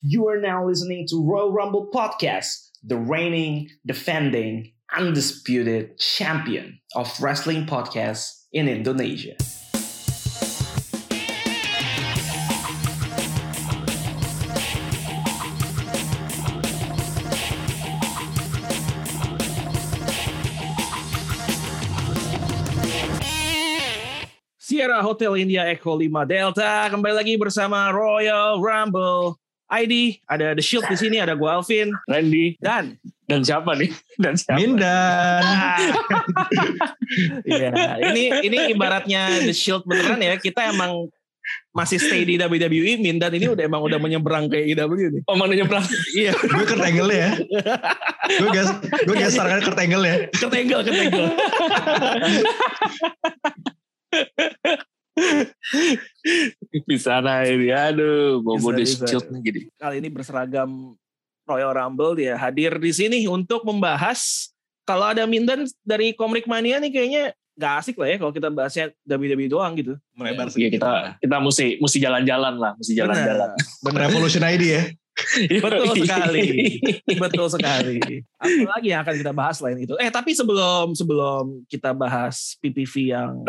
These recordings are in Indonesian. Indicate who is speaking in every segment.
Speaker 1: You are now listening to Royal Rumble Podcast, the reigning, defending, undisputed champion of wrestling podcasts in Indonesia. Sierra Hotel India Echo 5 Delta kembali lagi bersama Royal Rumble ID ada The Shield di sini ada gue Alvin.
Speaker 2: Randy.
Speaker 1: Dan?
Speaker 2: Dan siapa nih? Dan siapa?
Speaker 3: Mindan.
Speaker 1: Iya, ini ini ibaratnya The Shield beneran ya. Kita emang masih stay di WWE Mindan ini udah emang udah menyeberang ke IW nih.
Speaker 2: Oh mana nyebrang
Speaker 1: iya.
Speaker 3: Gue Kurt Angle ya. gue gas, gue geser kan Kurt Angle ya.
Speaker 1: ketenggel ketenggel
Speaker 2: bisa naik ini aduh bobo
Speaker 1: Bisa,
Speaker 2: di
Speaker 1: bisa.
Speaker 2: shield nih gini
Speaker 1: kali ini berseragam Royal Rumble dia hadir di sini untuk membahas kalau ada Mindan dari Komrik Mania nih kayaknya gak asik lah ya kalau kita bahasnya WWE doang gitu.
Speaker 3: Melebar
Speaker 2: Iya kita kita mesti mesti jalan-jalan lah mesti jalan-jalan
Speaker 1: Benar.
Speaker 3: Revolution ID ya.
Speaker 1: Betul sekali. Betul sekali. Apa lagi yang akan kita bahas selain itu? Eh tapi sebelum sebelum kita bahas PPV yang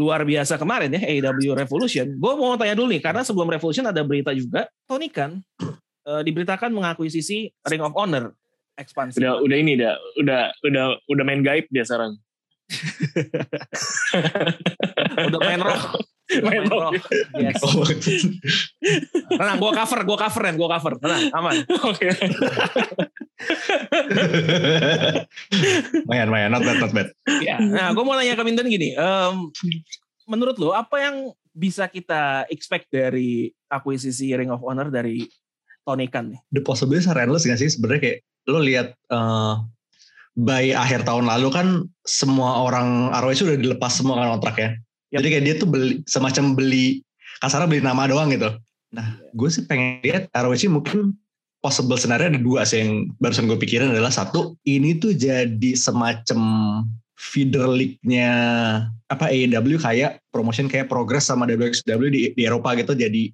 Speaker 1: luar biasa kemarin ya AEW Revolution, gue mau tanya dulu nih karena sebelum Revolution ada berita juga Tony Khan eh, diberitakan mengakuisisi Ring of Honor ekspansi.
Speaker 2: udah udah ini dah udah udah udah main gaib dia sekarang
Speaker 1: Udah main roh.
Speaker 2: Main roh.
Speaker 1: Yes.
Speaker 3: Oh,
Speaker 1: Tenang, gue cover, gue cover gue cover. Tenang, aman.
Speaker 2: oke
Speaker 3: mayan, mayan, not bad, not bad.
Speaker 1: Ya. Nah, gue mau nanya ke Mindan gini. em, menurut lo, apa yang bisa kita expect dari akuisisi Ring of Honor dari Tony Khan nih?
Speaker 3: The possibility are endless gak sih sebenarnya kayak lo lihat eh, by akhir tahun lalu kan semua orang ROH udah dilepas semua kan kontraknya.
Speaker 1: Yap.
Speaker 3: Jadi kayak dia tuh beli semacam beli kasarnya beli nama doang gitu. Nah, gue sih pengen lihat ROH mungkin possible scenario ada dua sih yang barusan gue pikirin adalah satu ini tuh jadi semacam feeder league-nya apa AEW kayak promotion kayak progress sama WXW di, di Eropa gitu jadi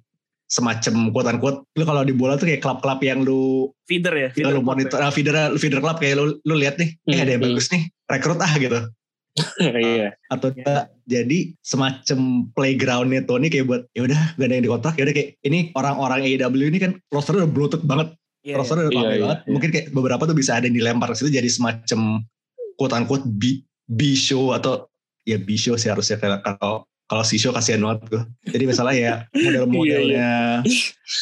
Speaker 3: semacam quote unquote lu kalau di bola tuh kayak klub-klub yang lu
Speaker 1: Feeder ya?
Speaker 3: kita lu monitor ah, feeder feeder club kayak lu lu lihat nih eh ada yang
Speaker 2: Hmm.
Speaker 3: bagus nih rekrut ah gitu
Speaker 2: iya.
Speaker 3: Atau enggak jadi semacam playgroundnya Tony kayak buat ya udah gak ada yang dikontrak. Ya udah kayak ini orang-orang AEW ini kan roster udah bloated banget.
Speaker 1: Iya,
Speaker 3: roster udah
Speaker 2: Iya,
Speaker 3: rame
Speaker 2: iya,
Speaker 3: banget.
Speaker 2: iya.
Speaker 3: mungkin kayak beberapa tuh bisa ada yang dilempar ke situ jadi semacam quote unquote B, B show atau ya B show sih harusnya kayak kalau kalau C show kasihan banget gue jadi misalnya ya
Speaker 2: Iya,
Speaker 3: model-modelnya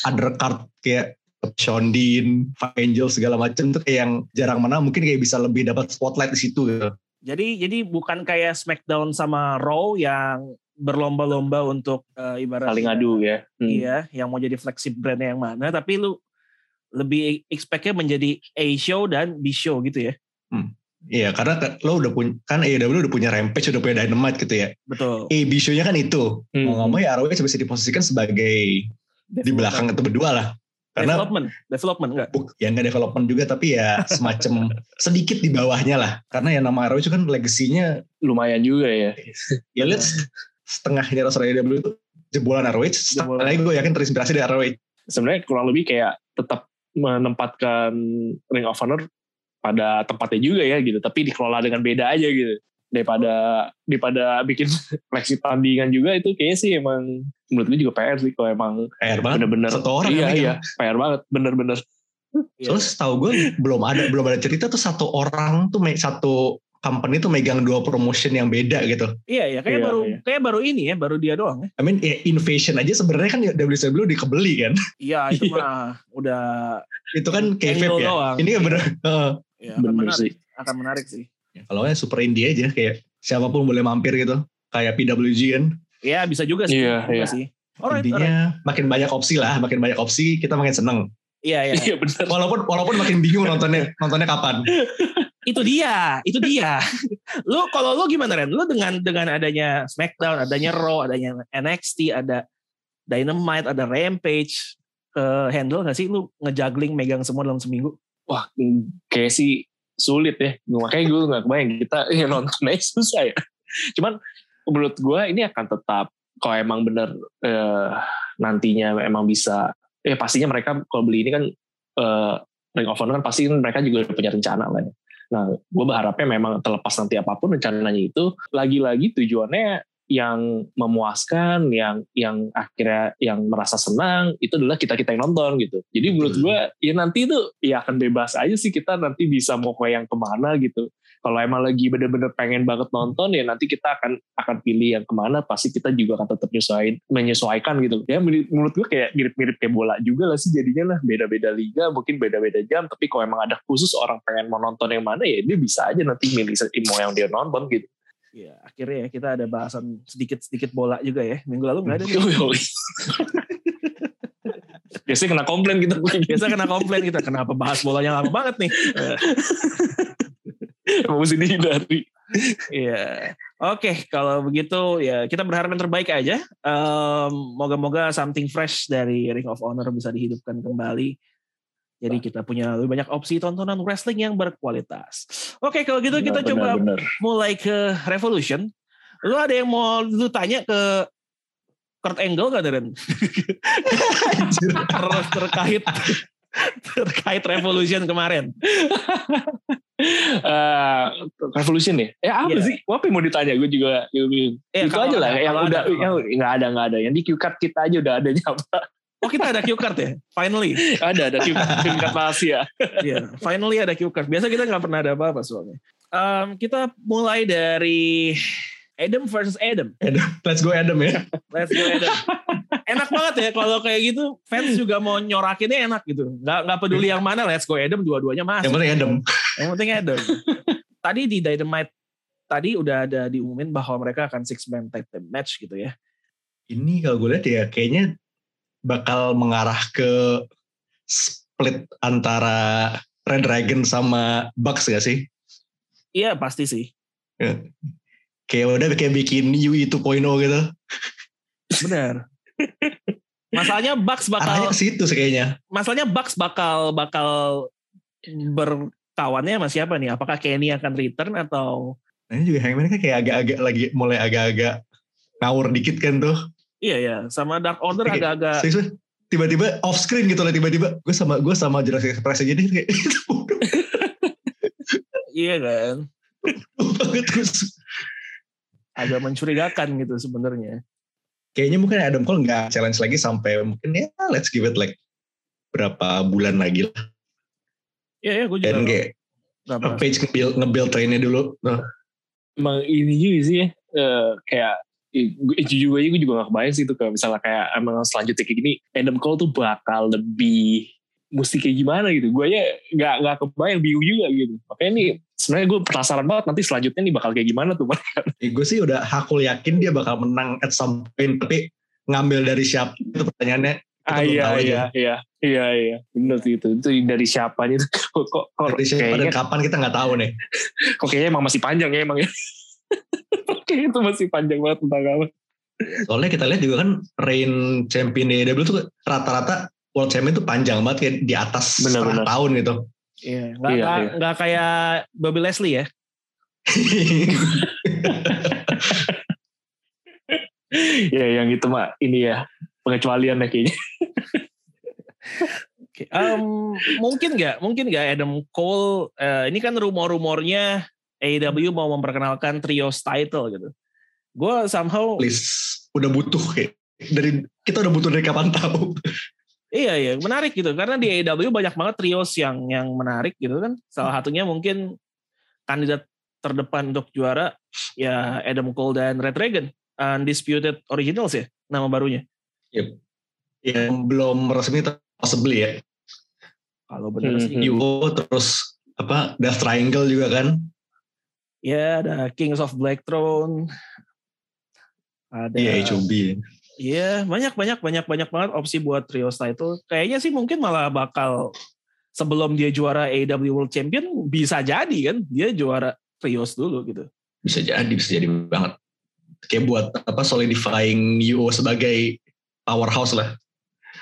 Speaker 3: undercard kayak Sean Dean, Five Angel segala macam tuh kayak yang jarang mana mungkin kayak bisa lebih dapat spotlight di situ gitu.
Speaker 1: Jadi jadi bukan kayak SmackDown sama Raw yang berlomba-lomba untuk eh, ibarat
Speaker 2: saling adu ya Hmm.
Speaker 1: Iya, yang mau jadi flagship brandnya yang mana, tapi lu lebih expect-nya menjadi A show dan B show gitu ya.
Speaker 3: Iya, karena kan lo udah punya kan AEW udah punya Rampage, udah punya Dynamite gitu ya.
Speaker 1: Betul.
Speaker 3: A B show-nya kan itu.
Speaker 2: Hmm.
Speaker 3: Mau ngomong ya ROH bisa diposisikan sebagai di belakang itu berdua lah. Karena
Speaker 1: development, development enggak?
Speaker 3: buk- ya nggak development juga tapi ya semacam sedikit di bawahnya lah. Karena ya nama ROH kan legasinya
Speaker 2: lumayan juga ya
Speaker 3: ya lihat setengah ini roster AEW itu jebolan ROH, setengah lagi gue yakin terinspirasi dari ROH.
Speaker 2: sebenarnya kurang lebih kayak tetap menempatkan Ring of Honor pada tempatnya juga ya gitu tapi dikelola dengan beda aja gitu daripada daripada bikin flexi tandingan juga itu kayaknya sih emang menurut gue juga PR sih kalau emang
Speaker 3: PR banget.
Speaker 2: bener-bener
Speaker 3: Satu orang
Speaker 2: iya
Speaker 3: megang.
Speaker 2: iya PR banget bener-bener
Speaker 1: Iya.
Speaker 3: Soalnya setahu gue belum ada belum ada cerita tuh satu orang tuh satu company tuh megang dua promotion yang beda gitu.
Speaker 1: Iya, iya, kayak
Speaker 2: Iya,
Speaker 1: baru
Speaker 2: iya.
Speaker 1: kayak baru ini ya, baru dia doang ya.
Speaker 3: I mean ya Invasion aja sebenarnya kan WCW dikebeli kan.
Speaker 1: Iya, itu mah udah
Speaker 3: Itu kan kayak ya.
Speaker 1: doang.
Speaker 3: Ini kan bener. Heeh.
Speaker 1: ya, akan menarik,
Speaker 2: sih
Speaker 1: akan menarik sih.
Speaker 3: Ya, kalau ya super indie aja kayak siapa pun boleh mampir gitu. Kayak PWG kan.
Speaker 1: Iya, bisa juga sih.
Speaker 2: Iya, iya.
Speaker 1: sih. Alright, alright.
Speaker 3: Intinya makin banyak opsi lah, makin banyak opsi kita makin seneng.
Speaker 1: Iya, iya.
Speaker 2: iya bener
Speaker 3: Walaupun walaupun makin bingung nontonnya nontonnya kapan.
Speaker 1: itu dia, itu dia. lu kalau lu gimana Ren? Lu dengan dengan adanya SmackDown, adanya Raw, adanya NXT, ada Dynamite, ada Rampage, ke handle gak sih lu ngejuggling megang semua dalam seminggu?
Speaker 2: wah kayak sih sulit ya makanya gue nggak kebayang kita ya nonton aja susah ya cuman menurut gue ini akan tetap kalau emang bener eh, nantinya emang bisa eh pastinya mereka kalau beli ini kan uh, Ring of Honor kan pasti mereka juga punya rencana lah ya. Nah, gue berharapnya memang terlepas nanti apa pun rencananya itu, lagi-lagi tujuannya yang memuaskan, yang yang akhirnya yang merasa senang itu adalah kita kita yang nonton gitu. Jadi menurut gue ya nanti itu ya akan bebas aja sih kita nanti bisa mau ke yang ke mana gitu. Kalau emang lagi bener-bener pengen banget nonton ya nanti kita akan akan pilih yang ke mana. Pasti kita juga akan tetap menyesuaikan, menyesuaikan gitu. Ya menurut gue kayak mirip-mirip kayak bola juga lah sih jadinya lah beda-beda liga mungkin beda-beda jam. Tapi kalau emang ada khusus orang pengen mau nonton yang mana ya dia bisa aja nanti milih mau yang dia nonton gitu.
Speaker 1: Ya, akhirnya ya kita ada bahasan sedikit-sedikit bola juga ya. Minggu lalu nggak ada nih.
Speaker 2: Biasanya kena komplain kita.
Speaker 1: Biasa kena komplain kita. Kenapa bahas bolanya lama banget nih?
Speaker 2: Mau mesti dihindari.
Speaker 1: Iya. Oke, kalau begitu ya kita berharap yang terbaik aja. Um, moga-moga something fresh dari Ring of Honor bisa dihidupkan kembali. Jadi kita punya lebih banyak opsi tontonan wrestling yang berkualitas. Oke, kalau gitu kita benar, coba benar. mulai ke Revolution. Lu ada yang mau lu tanya ke Kurt Angle gak Deren? terkait terkait Revolution kemarin.
Speaker 2: uh, Revolution ya? Eh apa yeah. sih? Apa yang mau ditanya? Gue juga. Eh, itu aja lah. Yang udah, yang nggak ada nggak ada. Yang di Q card kita aja udah ada apa?
Speaker 1: Oh kita ada cue card ya? Finally.
Speaker 2: ada, ada cue card, cue card rahasia.
Speaker 1: Iya, finally ada cue card. Biasa kita nggak pernah ada apa-apa soalnya. Um, kita mulai dari Adam versus Adam.
Speaker 3: Adam. Let's go Adam ya.
Speaker 1: Let's go Adam. enak banget ya kalau kayak gitu fans juga mau nyorakinnya enak gitu. Gak, gak peduli yang mana Let's go Adam dua-duanya masuk.
Speaker 3: Yang penting Adam.
Speaker 1: Yang penting Adam. tadi di Dynamite tadi udah ada diumumin bahwa mereka akan six man tag team match gitu ya.
Speaker 3: Ini kalau gue lihat ya kayaknya bakal mengarah ke split antara Red Dragon sama Bucks gak sih?
Speaker 1: Iya pasti sih.
Speaker 3: Ya. Kayak udah kayak bikin UI 2.0 gitu.
Speaker 1: Benar. Masalahnya Bucks bakal
Speaker 3: Arahnya ke situ sih kayaknya.
Speaker 1: Masalahnya Bucks bakal bakal berkawannya sama siapa nih? Apakah Kenny akan return atau
Speaker 3: Nah ini juga Hangman kan kayak agak-agak lagi mulai agak-agak ngawur dikit kan tuh.
Speaker 1: Iya ya, sama Dark Order agak-agak
Speaker 3: tiba-tiba off screen gitu lah tiba-tiba. Gue sama gue sama Jurassic Express aja deh kayak
Speaker 1: iya kan? Banget agak mencurigakan gitu sebenarnya.
Speaker 3: Kayaknya mungkin Adam Cole nggak challenge lagi sampai mungkin ya let's give it like berapa bulan lagi lah.
Speaker 1: Iya ya gue juga
Speaker 3: dan kayak berapa? page ngebuild ngebuild trainnya dulu.
Speaker 2: Nah. emang ini juga sih ya uh, kayak jujur aja gue juga gak kebayang sih itu kalau misalnya kayak emang selanjutnya kayak gini Adam Cole tuh bakal lebih mesti kayak gimana gitu. Gue aja gak, gak kebayang bingung juga gitu. Makanya nih sebenarnya gue penasaran banget nanti selanjutnya nih bakal kayak gimana tuh
Speaker 3: ya, gue sih udah hakul yakin dia bakal menang at some point tapi ngambil dari siapa itu pertanyaannya?
Speaker 2: Ah iya iya, iya iya iya. Benar sih itu. Itu dari siapa itu kok kok, kok
Speaker 3: dari siapa kayaknya, dan kapan kita nggak tahu nih.
Speaker 2: Kok kayaknya emang masih panjang ya emang ya itu masih panjang banget tentang apa.
Speaker 3: Soalnya kita lihat juga kan reign champion di AEW tuh rata-rata world champion tuh panjang banget kayak di atas bener, setengah bener. tahun gitu.
Speaker 1: Iya, nggak iya, iya. Gak kayak Bobby Leslie ya.
Speaker 2: ya yang itu mah ini ya pengecualian ya kayaknya.
Speaker 1: okay. um, mungkin nggak, mungkin nggak Adam Cole. Uh, ini kan rumor-rumornya AEW mau memperkenalkan trios title gitu. Gue somehow
Speaker 3: please udah butuh kayak dari kita udah butuh dari kapan tahu.
Speaker 1: iya iya menarik gitu karena di AEW banyak banget trios yang yang menarik gitu kan. Salah satunya mungkin kandidat terdepan untuk juara ya Adam Cole dan Red Dragon Undisputed Originals ya nama barunya.
Speaker 3: Yep. Yang belum resmi possibly ya.
Speaker 1: Kalau benar hmm. sih.
Speaker 3: UO terus apa Death Triangle juga kan
Speaker 1: ya ada Kings of Black Throne.
Speaker 3: Ada iya HOB
Speaker 1: iya banyak banyak banyak banyak banget opsi buat trios title kayaknya sih mungkin malah bakal sebelum dia juara AEW World Champion bisa jadi kan dia juara trios dulu gitu.
Speaker 3: Bisa jadi bisa jadi banget. Kayak buat apa solidifying UO sebagai powerhouse lah.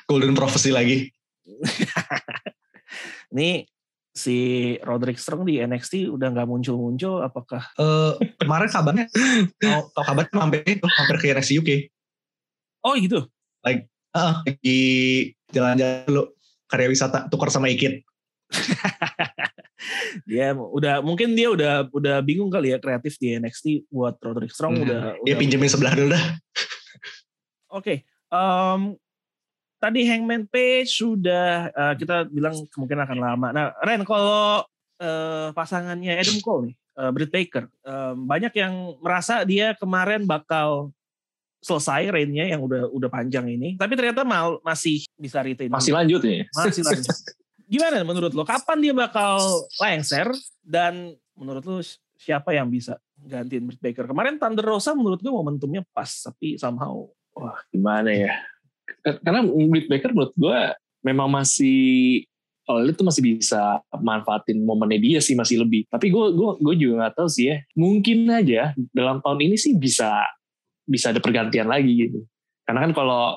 Speaker 3: Golden Prophecy lagi.
Speaker 1: Ini si Roderick Strong di NXT udah nggak muncul-muncul apakah
Speaker 3: uh, kemarin kabarnya oh kabar hampir itu hampir ke NXT UK
Speaker 1: oh gitu
Speaker 3: like uh, lagi jalan-jalan dulu karya wisata tukar sama Ikit.
Speaker 1: dia udah mungkin dia udah udah bingung kali ya kreatif di NXT buat Roderick Strong
Speaker 3: Hmm.
Speaker 1: udah
Speaker 3: Dia
Speaker 1: udah
Speaker 3: pinjemin sebelah dulu dah.
Speaker 1: Oke, em, tadi Hangman Page sudah eh, kita bilang kemungkinan akan lama. Nah, Ren kalau eh, pasangannya Adam Cole nih, eh, Britt Baker, em, banyak yang merasa dia kemarin bakal selesai reign-nya yang udah udah panjang ini, tapi ternyata mal, masih bisa retain.
Speaker 2: Masih lanjut nih.
Speaker 1: Masih lanjut. Gimana menurut lo? Kapan dia bakal lengser dan menurut lo siapa yang bisa gantiin Britt Baker? Kemarin Thunder Rosa menurut gue momentumnya pas, tapi somehow
Speaker 2: Wah, gimana ya? Karena Britt Baker menurut gue memang masih kalau itu masih bisa manfaatin momennya dia sih masih lebih. Tapi gue gue gue juga nggak tahu sih ya. Mungkin aja dalam tahun ini sih bisa bisa ada pergantian lagi gitu. Karena kan kalau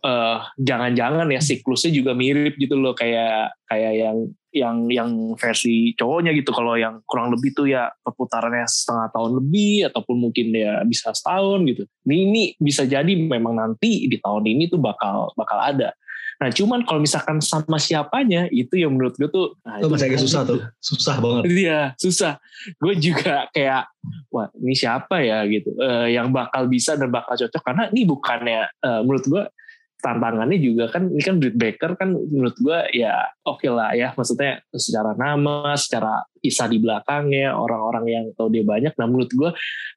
Speaker 2: eh, jangan-jangan ya siklusnya juga mirip gitu loh kayak kayak yang yang yang versi cowoknya gitu. Kalau yang kurang lebih tuh ya perputarannya setengah tahun lebih ataupun mungkin ya bisa setahun gitu. Ini, ini bisa jadi memang nanti di tahun ini tuh bakal bakal ada. Nah cuman kalau misalkan sama siapanya itu yang menurut gue tuh nah,
Speaker 3: Itu masih agak susah tuh. Susah banget.
Speaker 2: Iya, susah. Gue juga kayak, wah ini siapa ya gitu, Eh, yang bakal bisa dan bakal cocok. Karena ini bukannya, eh, menurut gue tantangannya juga kan, ini kan Britt Baker kan menurut gue ya oke lah ya. Maksudnya secara nama, secara kisah di belakangnya, orang-orang yang tahu dia banyak. Nah menurut gue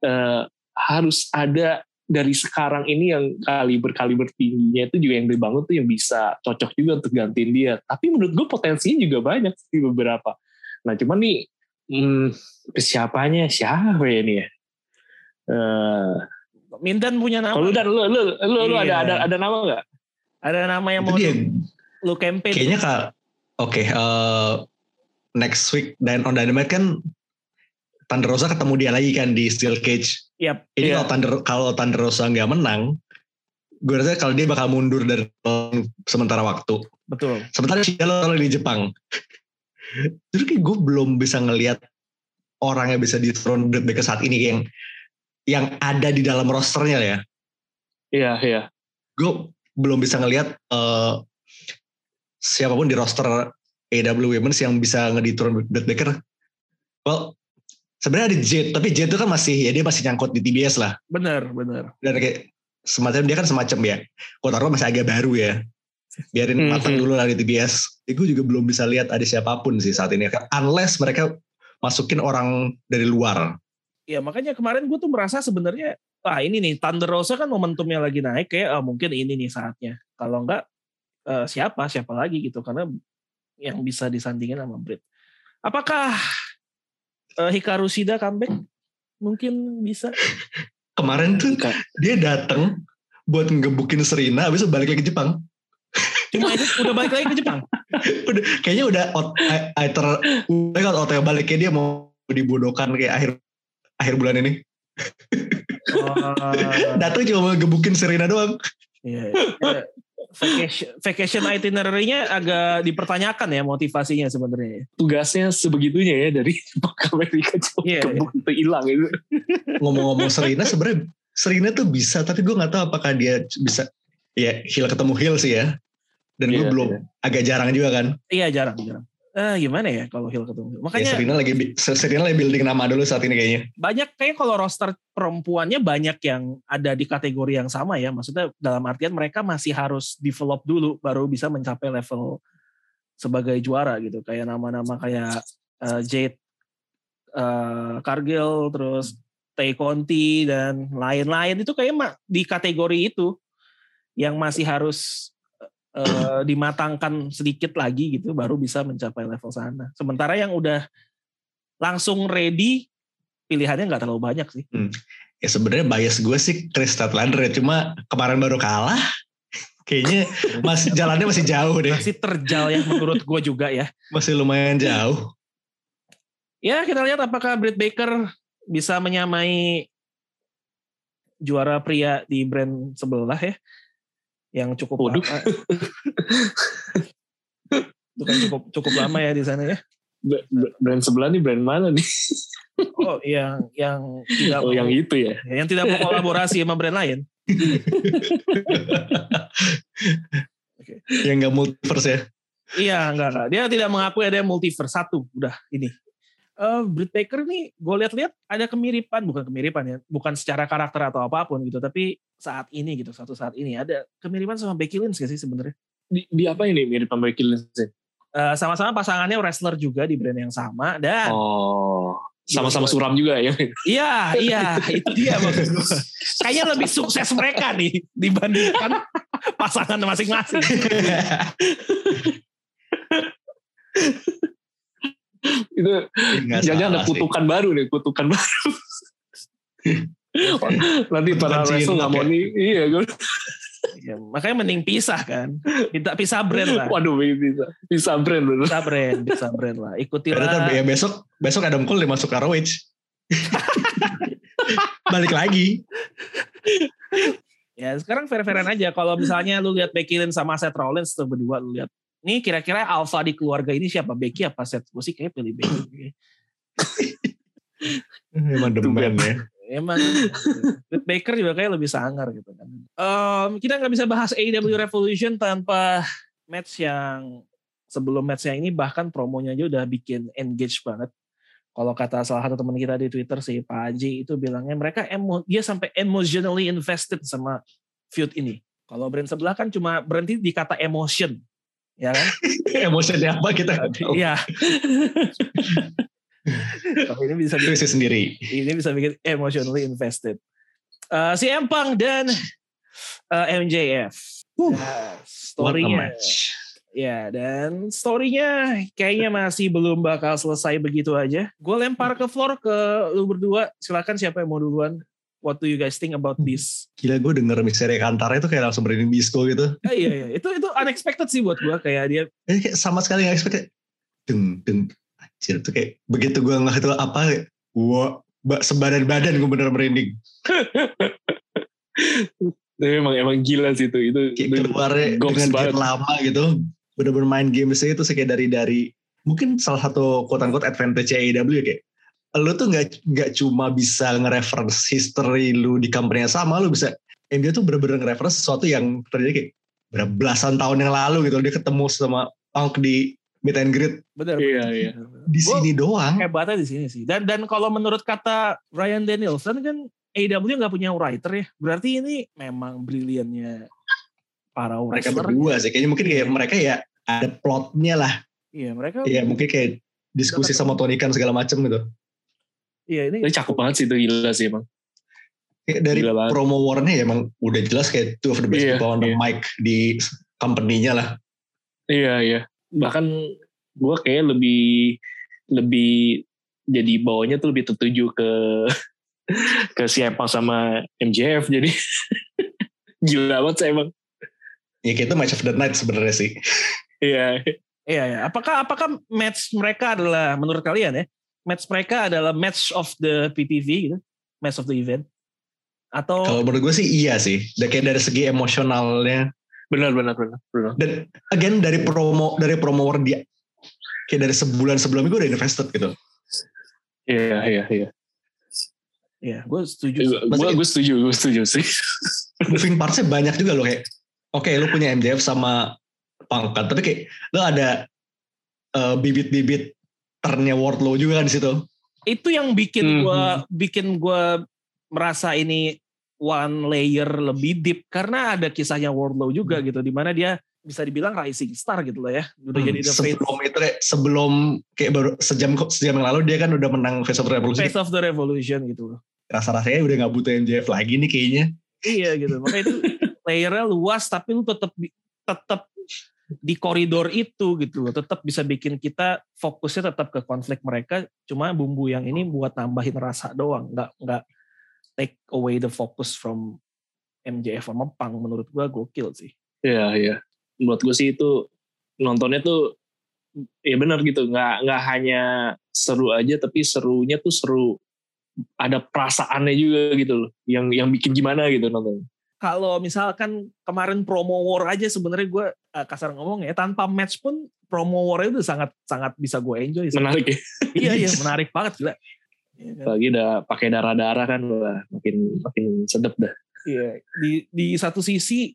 Speaker 2: eh, harus ada dari sekarang ini yang kaliber kaliber tingginya itu juga yang dibangun tuh yang bisa cocok juga untuk gantiin dia. Tapi menurut gue potensinya juga banyak sih beberapa. Nah cuman nih hmm, siapanya siapa ya nih ya? Eh,
Speaker 1: Mindan punya nama.
Speaker 2: kalau lu dan lu lu lu, lu ada
Speaker 1: Iya.
Speaker 2: ada ada nama nggak?
Speaker 1: Ada nama yang
Speaker 3: Itu
Speaker 1: mau
Speaker 3: dia.
Speaker 1: lu campaign.
Speaker 3: Kayaknya kak. Oke. eh, next week dan on Dynamite kan Thunder Rosa ketemu dia lagi kan di Steel Cage.
Speaker 1: Yap.
Speaker 3: Ini
Speaker 2: Iya.
Speaker 3: kalau Thunder kalau Thunder Rosa nggak menang, gue rasa kalau dia bakal mundur dari sementara waktu.
Speaker 1: Betul.
Speaker 3: Sementara dia lo di Jepang. Jadi kayak gue belum bisa ngelihat orang yang bisa ditron Britt Baker saat ini yang yang ada di dalam rosternya ya.
Speaker 2: Iya iya.
Speaker 3: Gue belum bisa ngelihat eh, siapa pun di roster AW Women's yang bisa ngeditron Britt Baker. Well, sebenarnya ada Jet, tapi Jet itu kan masih ya dia masih nyangkut di TBS lah.
Speaker 1: Bener, bener.
Speaker 3: dan kayak semacam dia kan semacam ya kota taruh masih agak baru ya biarin
Speaker 2: Mhm.
Speaker 3: matang dulu lah di TBS ya, gue juga belum bisa lihat ada siapa pun sih saat ini unless mereka masukin orang dari luar
Speaker 1: Ya makanya kemarin gue tuh merasa sebenarnya wah ini nih Thunder Rosa kan momentumnya lagi naik kayak ah, mungkin ini nih saatnya. Kalau enggak eh, siapa siapa lagi gitu karena yang bisa disandingin sama Britt. Apakah eh, Hikaru Shida comeback? Mungkin bisa.
Speaker 3: kemarin tuh dia datang buat ngebukin Serena habis itu balik lagi ke Jepang
Speaker 1: Cuma itu udah balik lagi ke Jepang.
Speaker 3: udah kayaknya udah out, I ter udah kan baliknya dia mau dibodohkan kayak akhir akhir bulan ini
Speaker 1: Oh,
Speaker 3: datang cuma mau ngebukin Serena doang
Speaker 1: iya, iya. Vacation, vacation itinerary-nya agak dipertanyakan ya motivasinya sebenarnya.
Speaker 2: Tugasnya sebegitunya ya dari Jepang ke Amerika coba
Speaker 1: Iya,
Speaker 2: itu hilang gitu.
Speaker 3: ngomong-ngomong Serena sebenarnya Serena tuh bisa tapi gue nggak tahu apakah dia bisa ya heel ketemu heel sih ya dan gue
Speaker 2: Iya,
Speaker 3: belum
Speaker 2: iya.
Speaker 3: agak jarang juga kan
Speaker 1: Iya jarang jarang. Eh, gimana ya kalau Hill ketemu?
Speaker 3: ya
Speaker 1: Makanya
Speaker 3: Serena lagi Serena lagi building nama dulu saat ini kayaknya
Speaker 1: banyak kayak kalau roster perempuannya banyak yang ada di kategori yang sama ya. Maksudnya dalam artian mereka masih harus develop dulu baru bisa mencapai level sebagai juara gitu. Kayak nama-nama kayak eh, Jade eh, Cargill terus Tay Conti dan lain-lain itu kayak di kategori itu yang masih harus eh, dimatangkan sedikit lagi gitu baru bisa mencapai level sana. Sementara yang udah langsung ready pilihannya nggak terlalu banyak sih.
Speaker 3: ya sebenarnya bias gue sih Chris Statlander ya cuma kemarin baru kalah kayaknya masih jalannya masih jauh deh
Speaker 1: Masih terjal ya menurut gue juga ya.
Speaker 3: masih lumayan jauh
Speaker 1: Ya kita lihat apakah Britt Baker bisa menyamai juara pria di brand sebelah ya. Yang cukup
Speaker 2: Waduh.
Speaker 1: lama. Itu kan cukup cukup lama ya di sana ya.
Speaker 2: Br- br- Brand sebelah nih brand mana nih?
Speaker 1: Oh, yang yang tidak
Speaker 2: Oh
Speaker 1: mau,
Speaker 2: yang itu ya.
Speaker 1: yang tidak mau kolaborasi sama brand lain.
Speaker 3: Yang nggak multiverse ya.
Speaker 1: Iya, enggak, enggak. Dia tidak mengakui ada multiverse satu. Udah, ini. Uh, Britt Baker nih, gue lihat-lihat ada kemiripan, bukan kemiripan ya, bukan secara karakter atau apa pun gitu, tapi saat ini gitu, satu saat ini ada kemiripan sama Becky Lynch gak sih sebenarnya?
Speaker 2: Di, di apa ini mirip sama Becky Lynch?
Speaker 1: Uh, sama-sama pasangannya wrestler juga di brand yang sama dan
Speaker 2: oh sama-sama suram juga ya.
Speaker 1: Iya, iya, itu dia maksud gue. Kayaknya lebih sukses mereka nih dibandingkan pasangan masing-masing.
Speaker 2: itu jangan ada kutukan sih. baru nih, kutukan baru. Nanti para wrestler nggak mau nih, iya gue.
Speaker 1: Ya, makanya mending pisah kan. Kita pisah brand lah.
Speaker 2: Waduh, bisa. Pisah brand bener.
Speaker 1: Pisah brand, pisah brand lah. Ikutilah.
Speaker 3: Berarti ya besok besok Adam Cole dia masuk ROH. Balik lagi.
Speaker 1: ya sekarang fair-fairan aja. Kalau misalnya lu lihat Becky Lynch sama Seth Rollins tuh berdua lu lihat. Nih kira-kira alpha di keluarga ini siapa? Becky apa Seth? Gue sih kayak pilih Becky.
Speaker 3: Emang demen ya
Speaker 1: emang Britt Baker juga kayak lebih sangar gitu kan. Um, kita nggak bisa bahas AEW Revolution tanpa match yang sebelum match yang ini bahkan promonya aja udah bikin engage banget. Kalau kata salah satu teman kita di Twitter si Pak Haji itu bilangnya mereka emo, dia sampai emotionally invested sama feud ini. Kalau brand sebelah kan cuma berhenti di kata emotion, ya kan?
Speaker 3: Emotionnya apa kita
Speaker 1: Iya. Tapi ini bisa
Speaker 3: bikin, sendiri.
Speaker 1: Ini bisa bikin emotionally invested. Uh, si Empang dan uh, MJF. Uh, nah, storynya. Ya, dan storynya kayaknya masih belum bakal selesai begitu aja. Gue lempar ke floor ke lu berdua. Silakan siapa yang mau duluan. What do you guys think about this?
Speaker 3: Gila gue denger misteri Kantara itu kayak langsung berani disco gitu.
Speaker 1: Eh, iya, iya. Itu itu unexpected sih buat gue. Kayak dia.
Speaker 3: Eh, kayak sama sekali gak expected. Deng, deng, Anjir tuh kayak begitu gue ngeliat itu apa, gua sebadan-badan gue bener merinding.
Speaker 2: Tapi emang emang gila sih itu. Itu
Speaker 3: kayak keluarnya dengan banget. lama gitu. Bener-bener main game itu kayak dari dari mungkin salah satu quote unquote advantage AEW kayak lu tuh nggak nggak cuma bisa nge-reference history lu di company yang sama, lu bisa MJ tuh bener-bener nge-reference sesuatu yang terjadi kayak belasan tahun yang lalu gitu. Dia ketemu sama Punk di meet and greet.
Speaker 1: Benar.
Speaker 2: Iya, iya.
Speaker 3: Di sini doang.
Speaker 1: Hebatnya di sini sih. Dan dan kalau menurut kata Ryan Danielson kan AEW nggak punya writer ya. Berarti ini memang briliannya para
Speaker 3: mereka berdua sih. Kayaknya mungkin kayak iya. mereka ya ada plotnya lah.
Speaker 1: Iya mereka.
Speaker 3: Iya mungkin kayak diskusi sama Tony Khan segala macam gitu.
Speaker 1: Iya ini.
Speaker 2: Ini cakep banget sih itu gila sih emang.
Speaker 3: Kayak dari promo warnya ya emang udah jelas kayak two of the best iya, people on the iya. mic di company-nya lah.
Speaker 2: Iya iya bahkan gue kayak lebih lebih jadi bawahnya tuh lebih tertuju ke ke siapa sama MJF jadi gila banget saya emang
Speaker 3: ya kita match of the night sebenarnya sih
Speaker 2: iya
Speaker 1: iya ya apakah apakah match mereka adalah menurut kalian ya match mereka adalah match of the PPV gitu match of the event atau
Speaker 3: kalau menurut gue sih iya sih kayak dari segi emosionalnya
Speaker 2: Benar, benar, benar, benar.
Speaker 3: Dan again dari promo dari promo war dia kayak dari sebulan sebelumnya gue udah invested gitu.
Speaker 2: Iya, iya, iya.
Speaker 1: Iya, gue setuju.
Speaker 2: Gue gue setuju, gue setuju sih.
Speaker 3: Moving partsnya banyak juga loh kayak. Oke, okay, lu punya MJF sama pangkat, tapi kayak lu ada uh, bibit-bibit ternnya Wardlow juga kan di situ.
Speaker 1: Itu yang bikin hmm. gue bikin gue merasa ini one layer lebih deep karena ada kisahnya Wardlow juga hmm. gitu di mana dia bisa dibilang rising star gitu loh ya
Speaker 3: udah hmm, jadi the sebelum face. itu sebelum kayak baru sejam sejam yang lalu dia kan udah menang Face of the Revolution
Speaker 1: Face of the Revolution gitu loh
Speaker 3: rasa rasanya udah nggak butuh MJF lagi nih kayaknya
Speaker 1: iya gitu makanya itu layernya luas tapi lu tetap tetap di koridor itu gitu loh. Tetap bisa bikin kita fokusnya tetap ke konflik mereka cuma bumbu yang ini buat nambahin rasa doang. Nggak nggak take away the focus from MJF sama Pang menurut gue gokil sih.
Speaker 2: Iya iya. Menurut gue sih itu nontonnya tuh ya benar gitu. Nggak nggak hanya seru aja tapi serunya tuh seru. Ada perasaannya juga gitu loh yang yang bikin gimana gitu nonton
Speaker 1: kalau misalkan kemarin promo war aja sebenarnya gue kasar ngomong ya tanpa match pun promo war itu sangat sangat bisa gue enjoy
Speaker 2: sih. menarik ya
Speaker 1: iya iya menarik banget gila
Speaker 2: Ya kan? Lagi udah pakai darah-darah kan wah makin makin sedep dah.
Speaker 1: Iya, di di satu sisi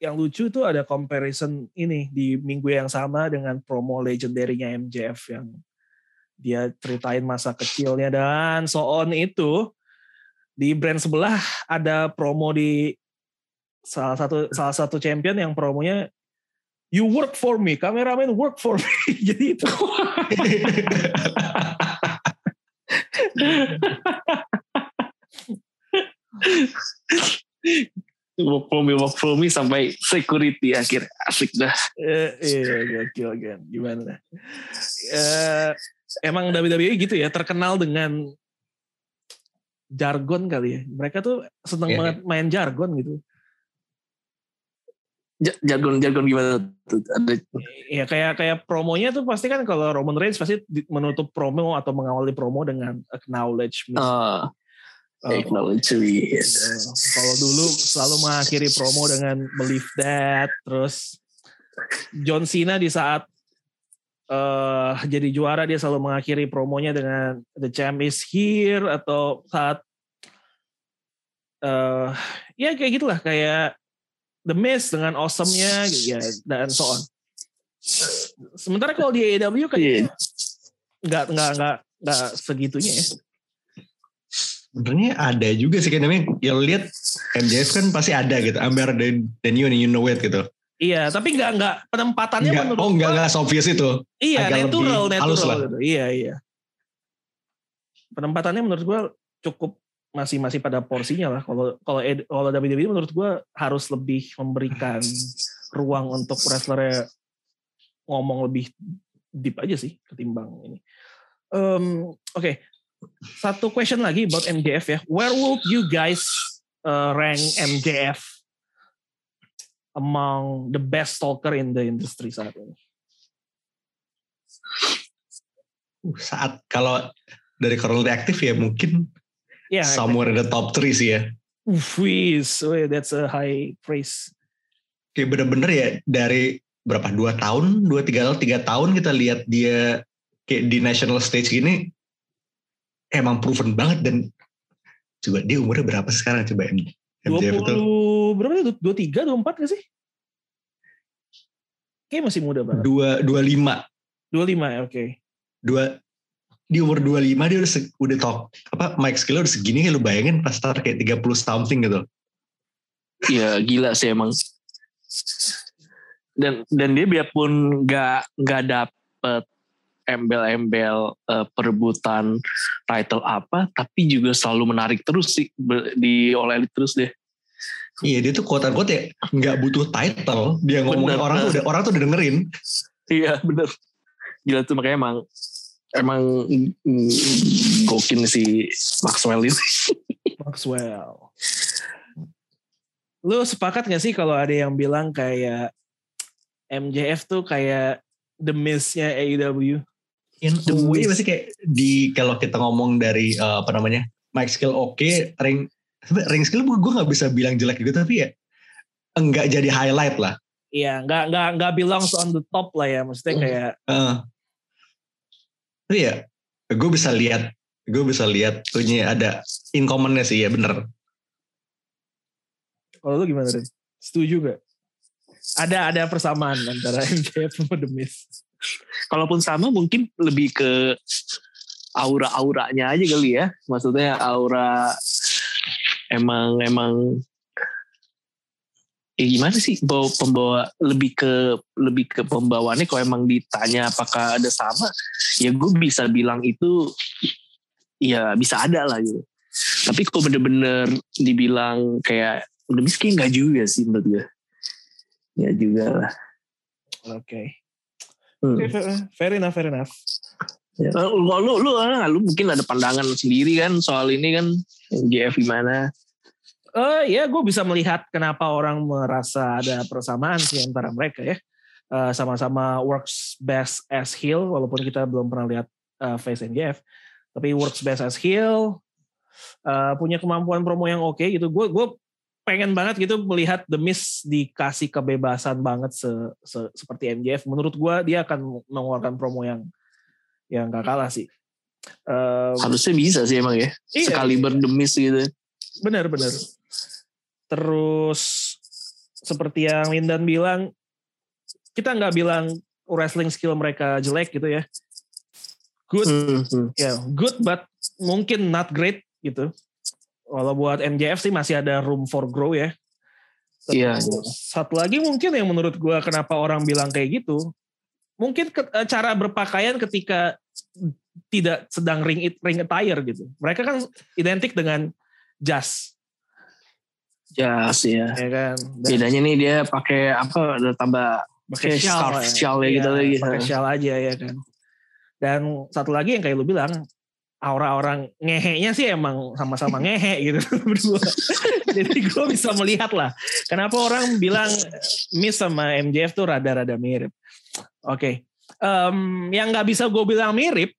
Speaker 1: yang lucu tuh ada comparison ini di minggu yang sama dengan promo legendary-nya MJF yang dia ceritain masa kecilnya dan so on itu di brand sebelah ada promo di salah satu salah satu champion yang promonya you work for me, kameramen work for me. Jadi itu.
Speaker 2: work for me, work for me sampai security akhir asik dah.
Speaker 1: Eh, iya, gokil kan. Gimana? Eh, emang WWE gitu ya, terkenal dengan jargon kali ya. Mereka tuh seneng
Speaker 3: Iya,
Speaker 1: banget main jargon gitu.
Speaker 2: Ja- Jargon-jargon gimana tuh? Ada
Speaker 1: Ya kayak kayak promonya tuh pasti kan kalau Roman Reigns pasti menutup promo atau mengawali promo dengan acknowledgement.
Speaker 2: uh,
Speaker 1: Eh,
Speaker 2: acknowledge me, yes.
Speaker 1: Eh, kalau dulu selalu mengakhiri promo dengan believe that terus John Cena di saat eh jadi juara dia selalu mengakhiri promonya dengan the champ is here atau saat eh ya kayak gitulah kayak the Miz dengan awesome-nya ya dan so on. Sementara kalau di AEW kan
Speaker 2: Iya.
Speaker 1: nggak nggak nggak nggak segitunya ya.
Speaker 3: Sebenarnya ada juga sih kan namanya. Ya lihat MJF kan pasti ada gitu. Amber dan dan you and you know it gitu.
Speaker 1: Iya, tapi nggak nggak penempatannya
Speaker 3: Enggak,
Speaker 1: menurut
Speaker 3: oh enggak
Speaker 1: gua-
Speaker 3: enggak obvious itu.
Speaker 1: Iya,
Speaker 3: agak
Speaker 1: natural,
Speaker 3: lebih halus
Speaker 1: natural
Speaker 3: lah.
Speaker 1: gitu. Iya, iya. Penempatannya menurut gua cukup masih masih pada porsinya lah. Kalau kalau kalau WWE menurut gua harus lebih memberikan ruang untuk wrestler ngomong lebih deep aja sih ketimbang ini. Um, Oke, satu question lagi about MJF ya. Where would you guys uh, rank MJF among the best stalker in the industry saat ini?
Speaker 3: Uh, saat kalau dari kronologi aktif ya mungkin
Speaker 1: Ya,
Speaker 3: somewhere in the top 3 sih ya.
Speaker 1: Wis, weh, that's a high praise.
Speaker 3: Kayak bener-bener ya dari berapa dua tahun, dua tiga tahun, tiga tahun kita lihat dia kayak di national stage gini emang proven banget dan coba dia umurnya berapa sekarang coba M- MJF itu
Speaker 1: 20 berapa sih? 23, 24 gak sih? Kayaknya masih muda banget.
Speaker 3: dua dua lima
Speaker 1: 25 ya, oke.
Speaker 3: dua di umur 25 dia udah se- udah top apa Mike skill udah segini kayak lu bayangin pas start kayak 30 something gitu.
Speaker 2: Iya gila sih emang. Dan dan dia biarpun nggak nggak dapet embel-embel eh, perebutan title apa, tapi juga selalu menarik terus sih di Elite terus deh.
Speaker 3: Iya dia tuh unquote ya nggak butuh title dia ngomongin
Speaker 2: Bener,
Speaker 3: orang tuh udah orang tuh udah dengerin.
Speaker 2: Iya bener. Gila tuh makanya emang emang gokil si Maxwell ini.
Speaker 1: Maxwell. Lu sepakat gak sih kalau ada yang bilang kayak MJF tuh kayak the miss-nya AEW?
Speaker 3: In a way masih kayak di kalau kita ngomong dari eh, apa namanya Mike skill oke ring ring skill gue gue nggak bisa bilang jelek gitu tapi ya enggak jadi highlight lah.
Speaker 1: Iya, nggak nggak nggak belongs on the top lah ya. Maksudnya
Speaker 3: Hmm.
Speaker 1: kayak
Speaker 3: Eh. Tapi ya gue bisa lihat gue bisa lihat punya ada in commonnya sih ya bener.
Speaker 1: kalau lu gimana Ren? Setuju gak? Ada ada persamaan antara MJF sama The Miz.
Speaker 2: Kalaupun sama mungkin lebih ke aura-auranya aja kali ya. Maksudnya aura emang emang ya gimana sih bawa pembawa lebih ke lebih ke pembawaannya kalau emang ditanya apakah ada sama ya gue bisa bilang itu ya bisa ada lah gitu tapi kok bener-bener dibilang kayak udah miskin nggak juga sih menurut gue ya juga lah
Speaker 1: Oke.
Speaker 2: Hmm.
Speaker 1: Oke, fair- Fair enough, fair enough.
Speaker 2: Ya. Lu, lu, lu, lu, lu mungkin ada pandangan sendiri kan soal ini kan GF gimana?
Speaker 1: Eh ya, gue bisa melihat kenapa orang merasa ada persamaan sih antara mereka ya. Eh, sama-sama works best as heel, walaupun kita belum pernah lihat eh, face NGF, tapi works best as heel, eh, punya kemampuan promo yang oke gitu. Gue gue pengen banget gitu melihat The Miz dikasih kebebasan banget se- se- seperti MJF. Menurut gue dia akan mengeluarkan promo yang yang gak kalah sih. Eh,
Speaker 2: Harusnya bisa sih emang ya.
Speaker 1: Iya.
Speaker 2: Sekali berdemis gitu.
Speaker 1: Benar, benar. Terus seperti yang Lindan bilang, kita nggak bilang wrestling skill mereka jelek gitu ya. Good,
Speaker 2: Hmm, hmm.
Speaker 1: ya good but mungkin not great gitu. Kalau buat MJF sih masih ada room for grow ya.
Speaker 2: Iya.
Speaker 1: Satu lagi mungkin yang menurut gua kenapa orang bilang kayak gitu, mungkin ke- eh, cara berpakaian ketika tidak sedang ring it, ring attire gitu. Mereka kan identik dengan jas,
Speaker 2: Jas ya.
Speaker 1: ya kan. Dan
Speaker 2: Bedanya nih dia pakai apa? Ada tambah
Speaker 1: pakai
Speaker 2: kayak scarf
Speaker 1: ya.
Speaker 2: shawl ya
Speaker 1: Iya,
Speaker 2: gitu lagi.
Speaker 1: Pakai shawl aja ya kan. Dan satu lagi yang kayak lu bilang, aura orang ngehenya sih emang sama-sama ngehe gitu berdua. Jadi gue bisa melihat lah, kenapa orang bilang Miss sama MJF tuh rada-rada mirip. Oke, Em, yang nggak bisa gue bilang mirip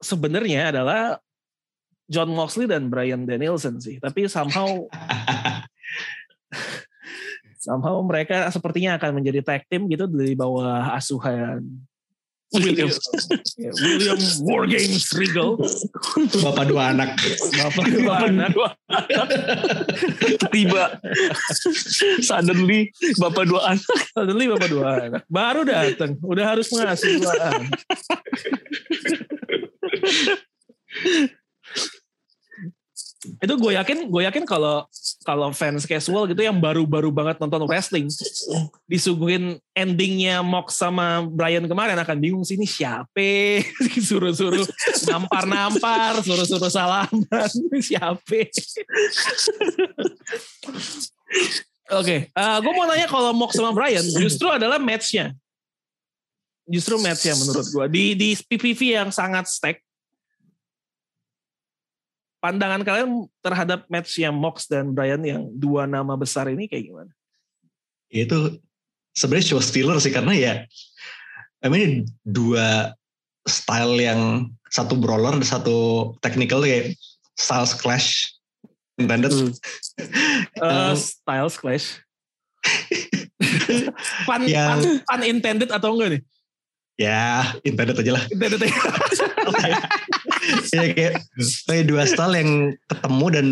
Speaker 1: sebenarnya adalah John Moxley dan Brian Danielson sih. Tapi somehow somehow mereka sepertinya akan menjadi tag team gitu dari bawah asuhan William, ya, William Wargames Regal,
Speaker 3: Bapak dua anak.
Speaker 1: bapak dua anak.
Speaker 2: Tiba suddenly bapak dua anak.
Speaker 1: Suddenly bapak dua anak. Baru datang, udah harus ngasih dua anak. itu gue yakin gue yakin kalau kalau fans casual gitu yang baru-baru banget nonton wrestling disuguhin endingnya Mox sama Brian kemarin akan bingung sih ini siapa? Suruh-suruh nampar-nampar suruh-suruh salaman siapa? Oke, gue mau nanya kalau Mox sama Brian justru adalah matchnya, justru matchnya menurut gue di di PPV yang sangat stack. Pandangan kalian terhadap matchnya Mox dan Brian yang dua nama besar ini kayak gimana?
Speaker 3: Itu sebenarnya show stealer sih karena ya I mean dua style yang satu brawler dan satu technical kayak styles clash intended.
Speaker 2: Hmm.
Speaker 1: Uh, styles clash. pun,
Speaker 3: Yang-
Speaker 1: pun, unintended atau enggak nih?
Speaker 3: Ya intended aja lah.
Speaker 1: Intended ya.
Speaker 3: ya kayak kayak dua style yang ketemu dan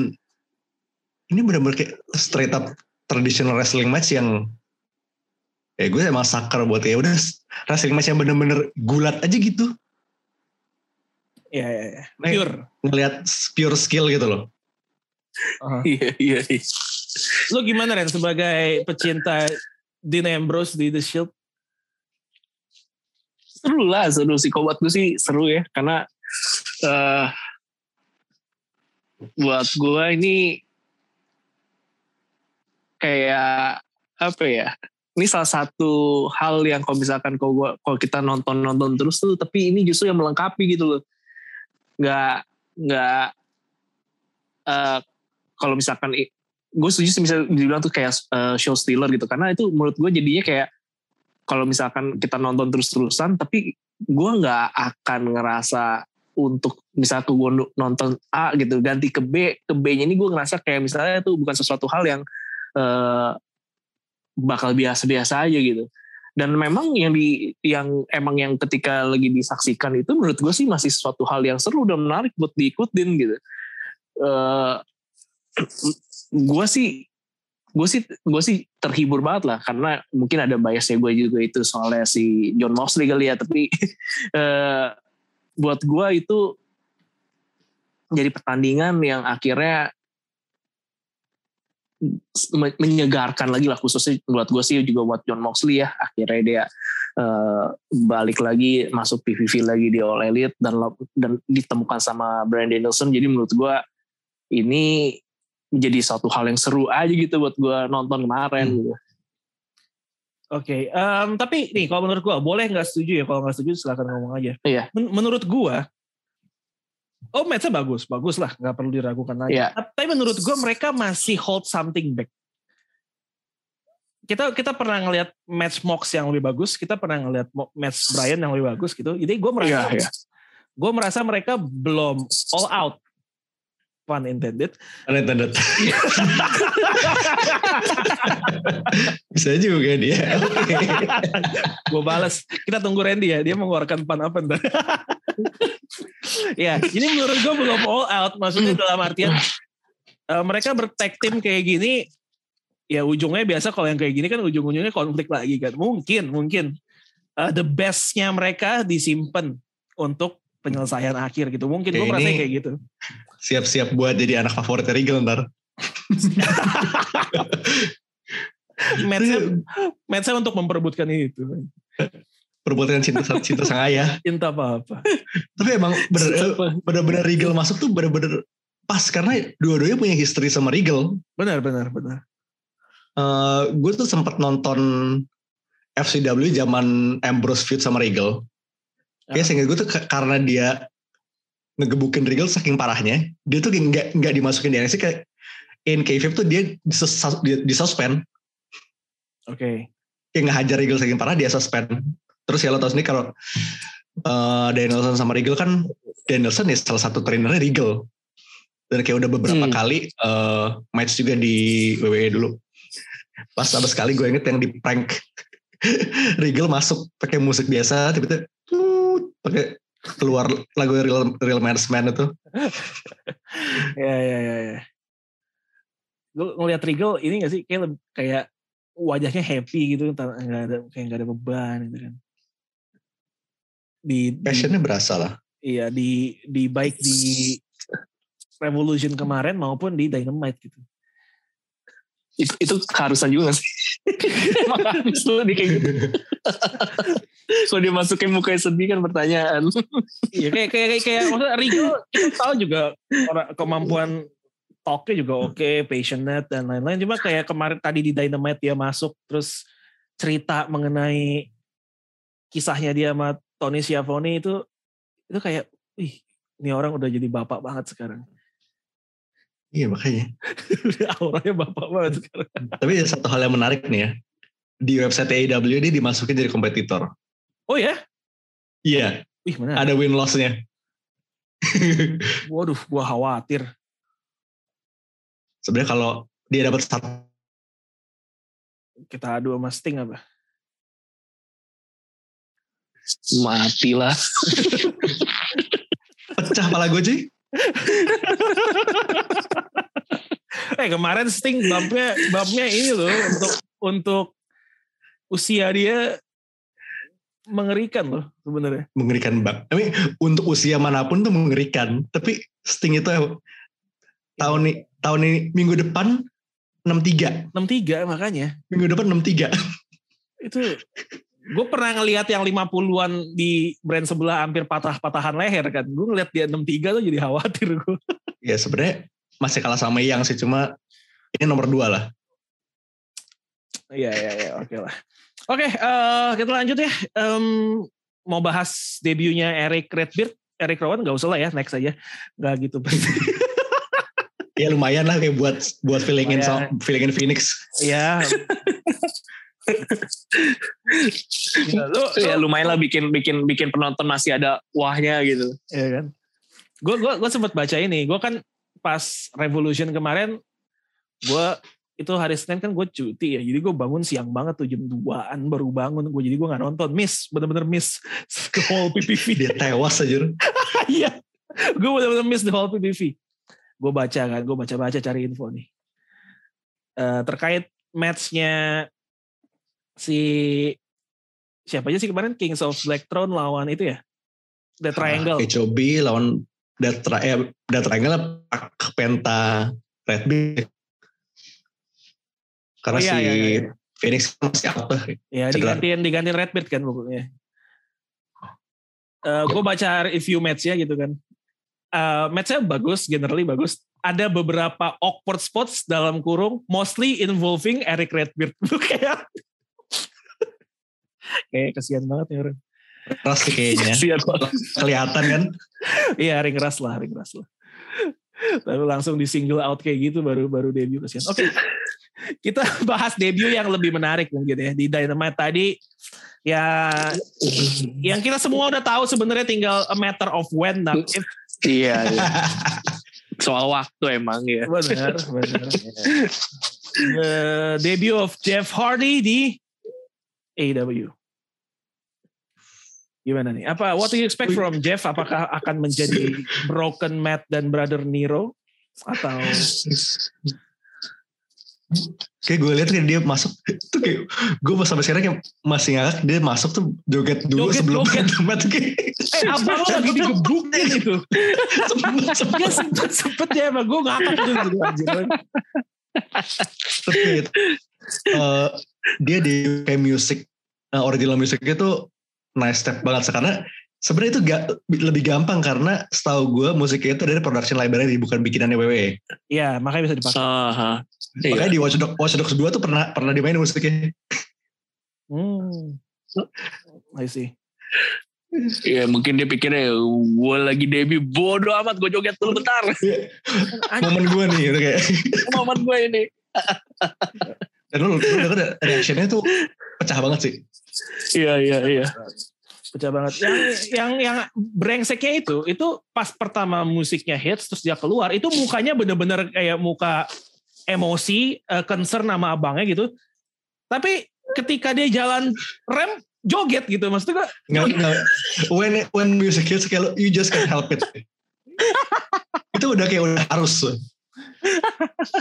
Speaker 3: ini benar-benar kayak straight up traditional wrestling match yang ya gue emang sucker buat ya udah wrestling match yang bener-bener gulat aja gitu
Speaker 1: Iya, iya, iya.
Speaker 3: Nih,
Speaker 1: Pure.
Speaker 3: ngelihat pure skill gitu loh
Speaker 1: Uh-huh.
Speaker 2: Iya iya. iya.
Speaker 1: Lo gimana Ren sebagai pecinta Dean Ambrose di The Shield?
Speaker 2: Seru lah seru sih. Kalau buat gue sih seru ya karena eh buat gue ini kayak apa ya? Ini salah satu hal yang kalau misalkan kalau kalau kita nonton nonton terus tuh, tapi ini justru yang melengkapi gitu loh. Nggak nggak eh, kalau misalkan gue setuju sih bisa dibilang tuh kayak eh, show stealer gitu karena itu menurut gue jadinya kayak kalau misalkan kita nonton terus-terusan tapi gue nggak akan ngerasa untuk misalnya gue nonton A gitu ganti ke B ke B nya ini gue ngerasa kayak misalnya itu bukan sesuatu hal yang eh, bakal biasa-biasa aja gitu. Dan memang yang di yang emang yang ketika lagi disaksikan itu menurut gue sih masih sesuatu hal yang seru dan menarik buat diikutin gitu. Eh gue sih gue sih gue sih terhibur banget lah karena mungkin ada biasnya gue juga itu soalnya si John Moxley kali ya tapi eh, buat gue itu jadi pertandingan yang akhirnya me- menyegarkan lagi lah khususnya buat gue sih juga buat John Moxley ya akhirnya dia eh, balik lagi masuk PVV lagi di All Elite dan dan ditemukan sama Brand Danielson jadi menurut gue ini menjadi suatu hal yang seru aja gitu buat gue nonton kemarin
Speaker 3: Hmm.
Speaker 2: gitu.
Speaker 1: Oke, em, tapi nih kalau menurut gua boleh nggak setuju ya? Kalau nggak setuju silakan ngomong aja.
Speaker 2: Iya.
Speaker 1: Men- menurut gua, oh matchnya bagus, bagus lah, nggak perlu diragukan lagi.
Speaker 2: Iya.
Speaker 1: Tapi menurut gua mereka masih hold something back. Kita kita pernah ngelihat match Mox yang lebih bagus, kita pernah ngelihat match Brian yang lebih bagus gitu. Jadi gua merasa,
Speaker 2: Iya, iya.
Speaker 1: gua merasa mereka belum all out, pun intended.
Speaker 3: unintended bisa juga dia.
Speaker 1: Gue balas kita tunggu Randy ya. Dia mengeluarkan pan apa ntar. Ya ini menurut gue belum all out. Maksudnya dalam artian eh, mereka bertag team kayak gini ya ujungnya biasa kalau yang kayak gini kan ujung-ujungnya konflik lagi kan. Mungkin, mungkin uh, the bestnya mereka disimpan untuk penyelesaian akhir gitu. Mungkin gue merasa kayak gitu.
Speaker 3: Siap-siap buat jadi anak favorit Regal ntar.
Speaker 1: Matchnya, matchnya untuk memperebutkan itu.
Speaker 3: Perbuatan cinta, cinta sang ayah.
Speaker 1: Cinta apa-apa.
Speaker 3: Tapi emang bener-bener Regal masuk tuh bener-bener pas karena dua-duanya punya history sama Regal.
Speaker 1: Benar, benar, benar.
Speaker 3: Eh gue tuh sempat nonton FCW zaman Ambrose feud sama Regal. Ya sehingga gue tuh ke- karena dia ngegebukin Regal saking parahnya, dia tuh nggak nggak dimasukin di NXT kayak in kayfabe tuh dia disus- di, disuspend.
Speaker 1: Oke.
Speaker 3: Kayak ngehajar Regal saking parah dia suspend. Terus ya lo tau sendiri kalau eh Danielson sama Regal kan Danielson ya salah satu trainernya Regal. Dan kayak udah beberapa
Speaker 2: Hmm.
Speaker 3: kali eh match juga di WWE dulu. Pas sama sekali gue inget yang di prank Regal masuk pakai musik biasa tiba-tiba pakai keluar lagu Real Real Man's Man itu.
Speaker 1: Ya, ya, ya, ya. Gue ngeliat Regal ini gak sih kayak kayak wajahnya happy gitu, nggak ada kayak nggak ada beban gitu kan. Di, di
Speaker 3: Passionnya berasa lah.
Speaker 1: iya di di baik di Revolution kemarin maupun di Dynamite gitu.
Speaker 2: itu, itu keharusan juga gak sih? Emang harus tuh dia kayak gitu. Kalau dia masukin mukanya sedih kan pertanyaan.
Speaker 1: Iya kayak kayak kayak, kayak maksudnya Regal kita tahu juga orang kemampuan talknya juga oke, passionate dan lain-lain. Cuma kayak kemarin tadi di Dynamite dia masuk terus cerita mengenai kisahnya dia sama Tony Schiavone itu itu kayak, ih ini orang udah jadi bapak banget sekarang.
Speaker 3: Iya makanya.
Speaker 1: Auranya bapak banget sekarang.
Speaker 3: Tapi ada satu hal yang menarik nih ya. Di website AEW dia dimasukin jadi kompetitor.
Speaker 1: Oh ya?
Speaker 3: Iya,
Speaker 1: Wih mana?
Speaker 3: ada win loss-nya.
Speaker 1: Waduh, gua khawatir.
Speaker 3: Sebenarnya kalau dia dapat satu
Speaker 1: Kita adu sama Sting apa?
Speaker 2: Matilah.
Speaker 3: pecah pala gue cuy.
Speaker 1: Eh kemarin Sting bumpnya bumpnya ini loh untuk untuk usia dia mengerikan loh sebenarnya.
Speaker 3: Mengerikan bang. Tapi untuk usia mana pun tuh mengerikan. Tapi Sting itu tahun ini tahun ini minggu depan 63.
Speaker 1: 63 makanya.
Speaker 3: Minggu depan 63.
Speaker 1: Itu gue pernah ngelihat yang 50-an di brand sebelah hampir patah-patahan leher kan. Gue ngelihat dia 63 tuh jadi khawatir gue.
Speaker 3: ya sebenarnya masih kalah sama Yang sih cuma ini nomor dua lah.
Speaker 1: Iya iya iya oke lah. Oke eh, kita lanjut ya. Em, mau bahas debutnya Eric Redbeard. Eric Rowan nggak usah lah ya next aja. Nggak gitu.
Speaker 3: Ya lumayan lah kayak buat buat fillingin
Speaker 1: Lumayan.
Speaker 3: so, fillingin Phoenix.
Speaker 1: ya. ya, lu,
Speaker 2: Ya
Speaker 1: lu-
Speaker 2: lumayan lah bikin bikin bikin penonton masih ada wahnya gitu.
Speaker 1: ya kan. Gue gua gue sempat baca ini. Gue kan pas Revolution kemarin, gue itu hari Senin kan gue cuti ya. Jadi gue bangun siang banget tuh jam 2an baru bangun. Gue jadi gue nggak nonton. Miss, bener-bener miss the whole PPV.
Speaker 3: Dia tewas aja.
Speaker 1: Iya, gue bener-bener miss the whole PPV. Gue baca kan, gue baca-baca cari info nih. Eh, terkait matchnya si siapa aja sih kemarin Kings of Black Throne lawan itu ya, The Triangle.
Speaker 3: HOB lawan Death, Tri eh, Death Triangle Pak Penta Red Beard. Karena
Speaker 1: Oh, iya,
Speaker 3: si
Speaker 1: iya, iya.
Speaker 3: Phoenix masih out tuh.
Speaker 1: Ya
Speaker 3: Cedera.
Speaker 1: digantiin digantiin Redbeard kan pokoknya. gue baca review matchnya gitu kan. Eh, matchnya bagus, generally bagus. Ada beberapa awkward spots dalam kurung, mostly involving Eric Redbeard. Kayak kayak kesian banget nih orang.
Speaker 3: Keras sih kayaknya. Kelihatan kan.
Speaker 1: Iya ring ras lah, ring ras lah. Lalu langsung di single out kayak gitu baru baru debut kesian. Oke. Kita bahas debut yang lebih menarik mungkin ya di Dynamite tadi ya yang kita semua udah tahu sebenarnya tinggal a matter of when nah. If-
Speaker 2: Iya. iya. Soal waktu emang ya.
Speaker 1: benar, benar. The debut of Jeff Hardy di AEW. Gimana nih? Apa what do you expect from Jeff? Apakah akan menjadi Broken Matt dan Brother Nero atau
Speaker 3: kayak gue lihat kayak dia masuk tuh kayak gue sampai sekarang kayak masih ngakak dia masuk tuh joget dulu
Speaker 1: Joget,
Speaker 3: sebelum
Speaker 1: joget.
Speaker 3: tempat kayak
Speaker 1: Eh abang lo lagi digebuk gitu.
Speaker 3: sempet sempet
Speaker 1: Ya sempet sempet ya emang gue ngakak tuh gitu anjir.
Speaker 3: sempet. Eh, dia di kayak musik eh, original musiknya tuh nice step banget karena sebenarnya itu ga, lebih gampang karena setahu gue musiknya itu dari production library bukan bikinannya WWE.
Speaker 1: Iya makanya bisa dipakai.
Speaker 2: Aha. Iya.
Speaker 3: Makanya di Watch Dogs, Watch Dogs 2 tuh pernah pernah dimainin musiknya.
Speaker 1: Hmm. I see.
Speaker 2: Ya mungkin dia pikirnya gue lagi debut bodoh amat gue joget dulu bentar.
Speaker 3: Momen gue nih gitu kayak.
Speaker 2: Momen gue ini.
Speaker 3: Dan lu, lu denger reactionnya tuh pecah banget sih.
Speaker 2: Iya iya iya.
Speaker 1: Pecah banget. Yang yang yang brengseknya itu itu pas pertama musiknya hits terus dia keluar itu mukanya bener-bener kayak muka emosi, eh, concern sama abangnya gitu. Tapi ketika dia jalan rem joget gitu maksudnya gua,
Speaker 3: Nggak, nggak. When when music hits you just can't help it. itu udah kayak udah harus.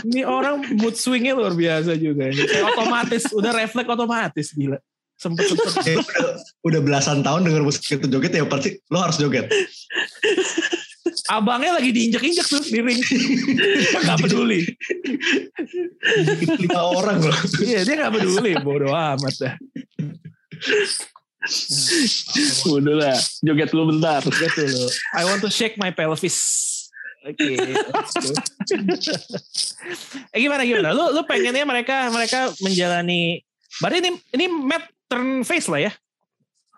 Speaker 1: ini orang mood swingnya luar biasa juga. ini. Kayak otomatis, udah refleks otomatis gila. Sempet sempet.
Speaker 3: Udah, udah belasan tahun denger musik itu joget ya pasti lo harus joget.
Speaker 1: Abangnya lagi diinjek-injek tuh di ring. Gak peduli.
Speaker 3: Lima orang loh.
Speaker 1: Iya dia gak peduli. Bodoh amat dah.
Speaker 2: Udah lah, joget dulu bentar.
Speaker 1: Gitu loh. I want to shake my pelvis. Oke. eh gimana gimana? Lu lu pengennya mereka mereka menjalani. Berarti ini ini Matt turn face lah ya.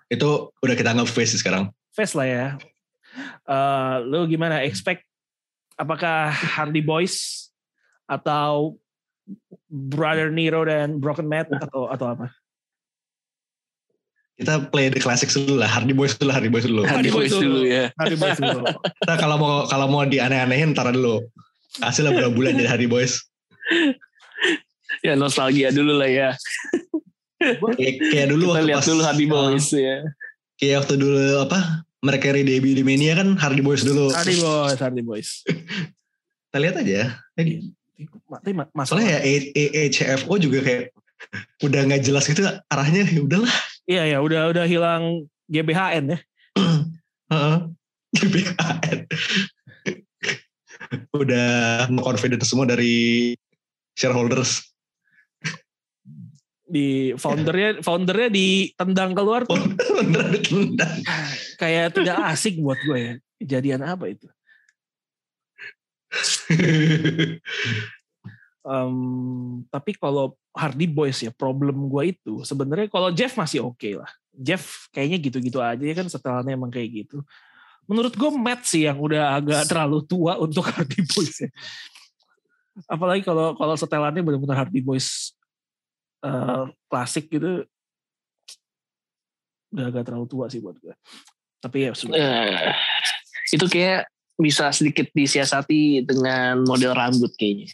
Speaker 3: Itu udah kita anggap face sekarang.
Speaker 1: Face lah ya. Eh lu gimana? Expect apakah Hardy Boys atau Brother Nero dan Broken Matt atau atau apa?
Speaker 3: Kita play the classics dulu lah. Hardy Boys dulu, Hardy Boys dulu.
Speaker 1: Hardy
Speaker 2: Hardy
Speaker 1: Boys
Speaker 2: Boys dulu ya.
Speaker 1: Hardy Boys dulu.
Speaker 3: Kita kalau mau kalau mau dianeh-anehin ntar dulu. Kasih lah berapa bulan jadi Hardy Boys.
Speaker 2: Ya nostalgia dulu lah ya.
Speaker 3: Kayak, kayak dulu
Speaker 2: Kita
Speaker 3: waktu
Speaker 2: lihat
Speaker 3: pas-
Speaker 2: dulu Hardy Boys ya.
Speaker 3: Kayak waktu dulu apa mereka debut di Mania kan Hardy Boys dulu.
Speaker 1: Hardy Boys, Hardy Boys.
Speaker 3: Kita lihat aja.
Speaker 1: Tapi ma- masalah
Speaker 3: Soalnya ya HFO juga kayak udah nggak jelas gitu arahnya ya udahlah.
Speaker 1: Iya ya, udah udah hilang GBHN ya.
Speaker 3: Heeh. GBHN. udah confident semua dari shareholders.
Speaker 1: Di foundernya foundernya ditendang keluar tuh
Speaker 3: Beneran ditendang.
Speaker 1: kayak tidak asik buat gue ya. Kejadian apa itu? Em, tapi kalau Hardy Boys ya problem gue itu sebenarnya kalau Jeff masih oke lah. Jeff kayaknya gitu-gitu aja ya kan setelannya emang kayak gitu. Menurut gue Matt sih yang udah agak terlalu tua untuk Hardy Boys ya. Apalagi kalau kalau setelannya benar-benar Hardy Boys eh, klasik gitu udah agak terlalu tua sih buat gue. Tapi ya sudah.
Speaker 2: Eh, itu kayak bisa sedikit disiasati dengan model rambut kayaknya.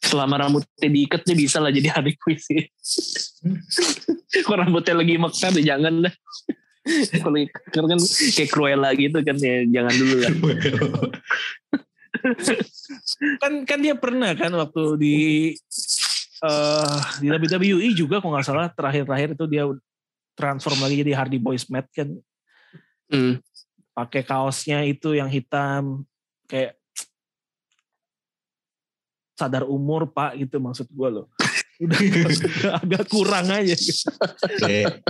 Speaker 2: Selama rambutnya diikat dia bisa lah jadi Boys sih. Kalau rambutnya lagi maksa deh jangan dah. Kalau karena kan kayak Cruella gitu kan ya jangan dulu lah.
Speaker 1: kan kan dia pernah kan waktu di eh di WWE juga kalau nggak salah terakhir-terakhir itu dia transform lagi jadi Hardy Boys Matt kan
Speaker 2: Hmm.
Speaker 1: pakai kaosnya itu yang hitam kayak sadar umur pak gitu maksud gue loh udah agak kurang aja gitu.
Speaker 3: Kayak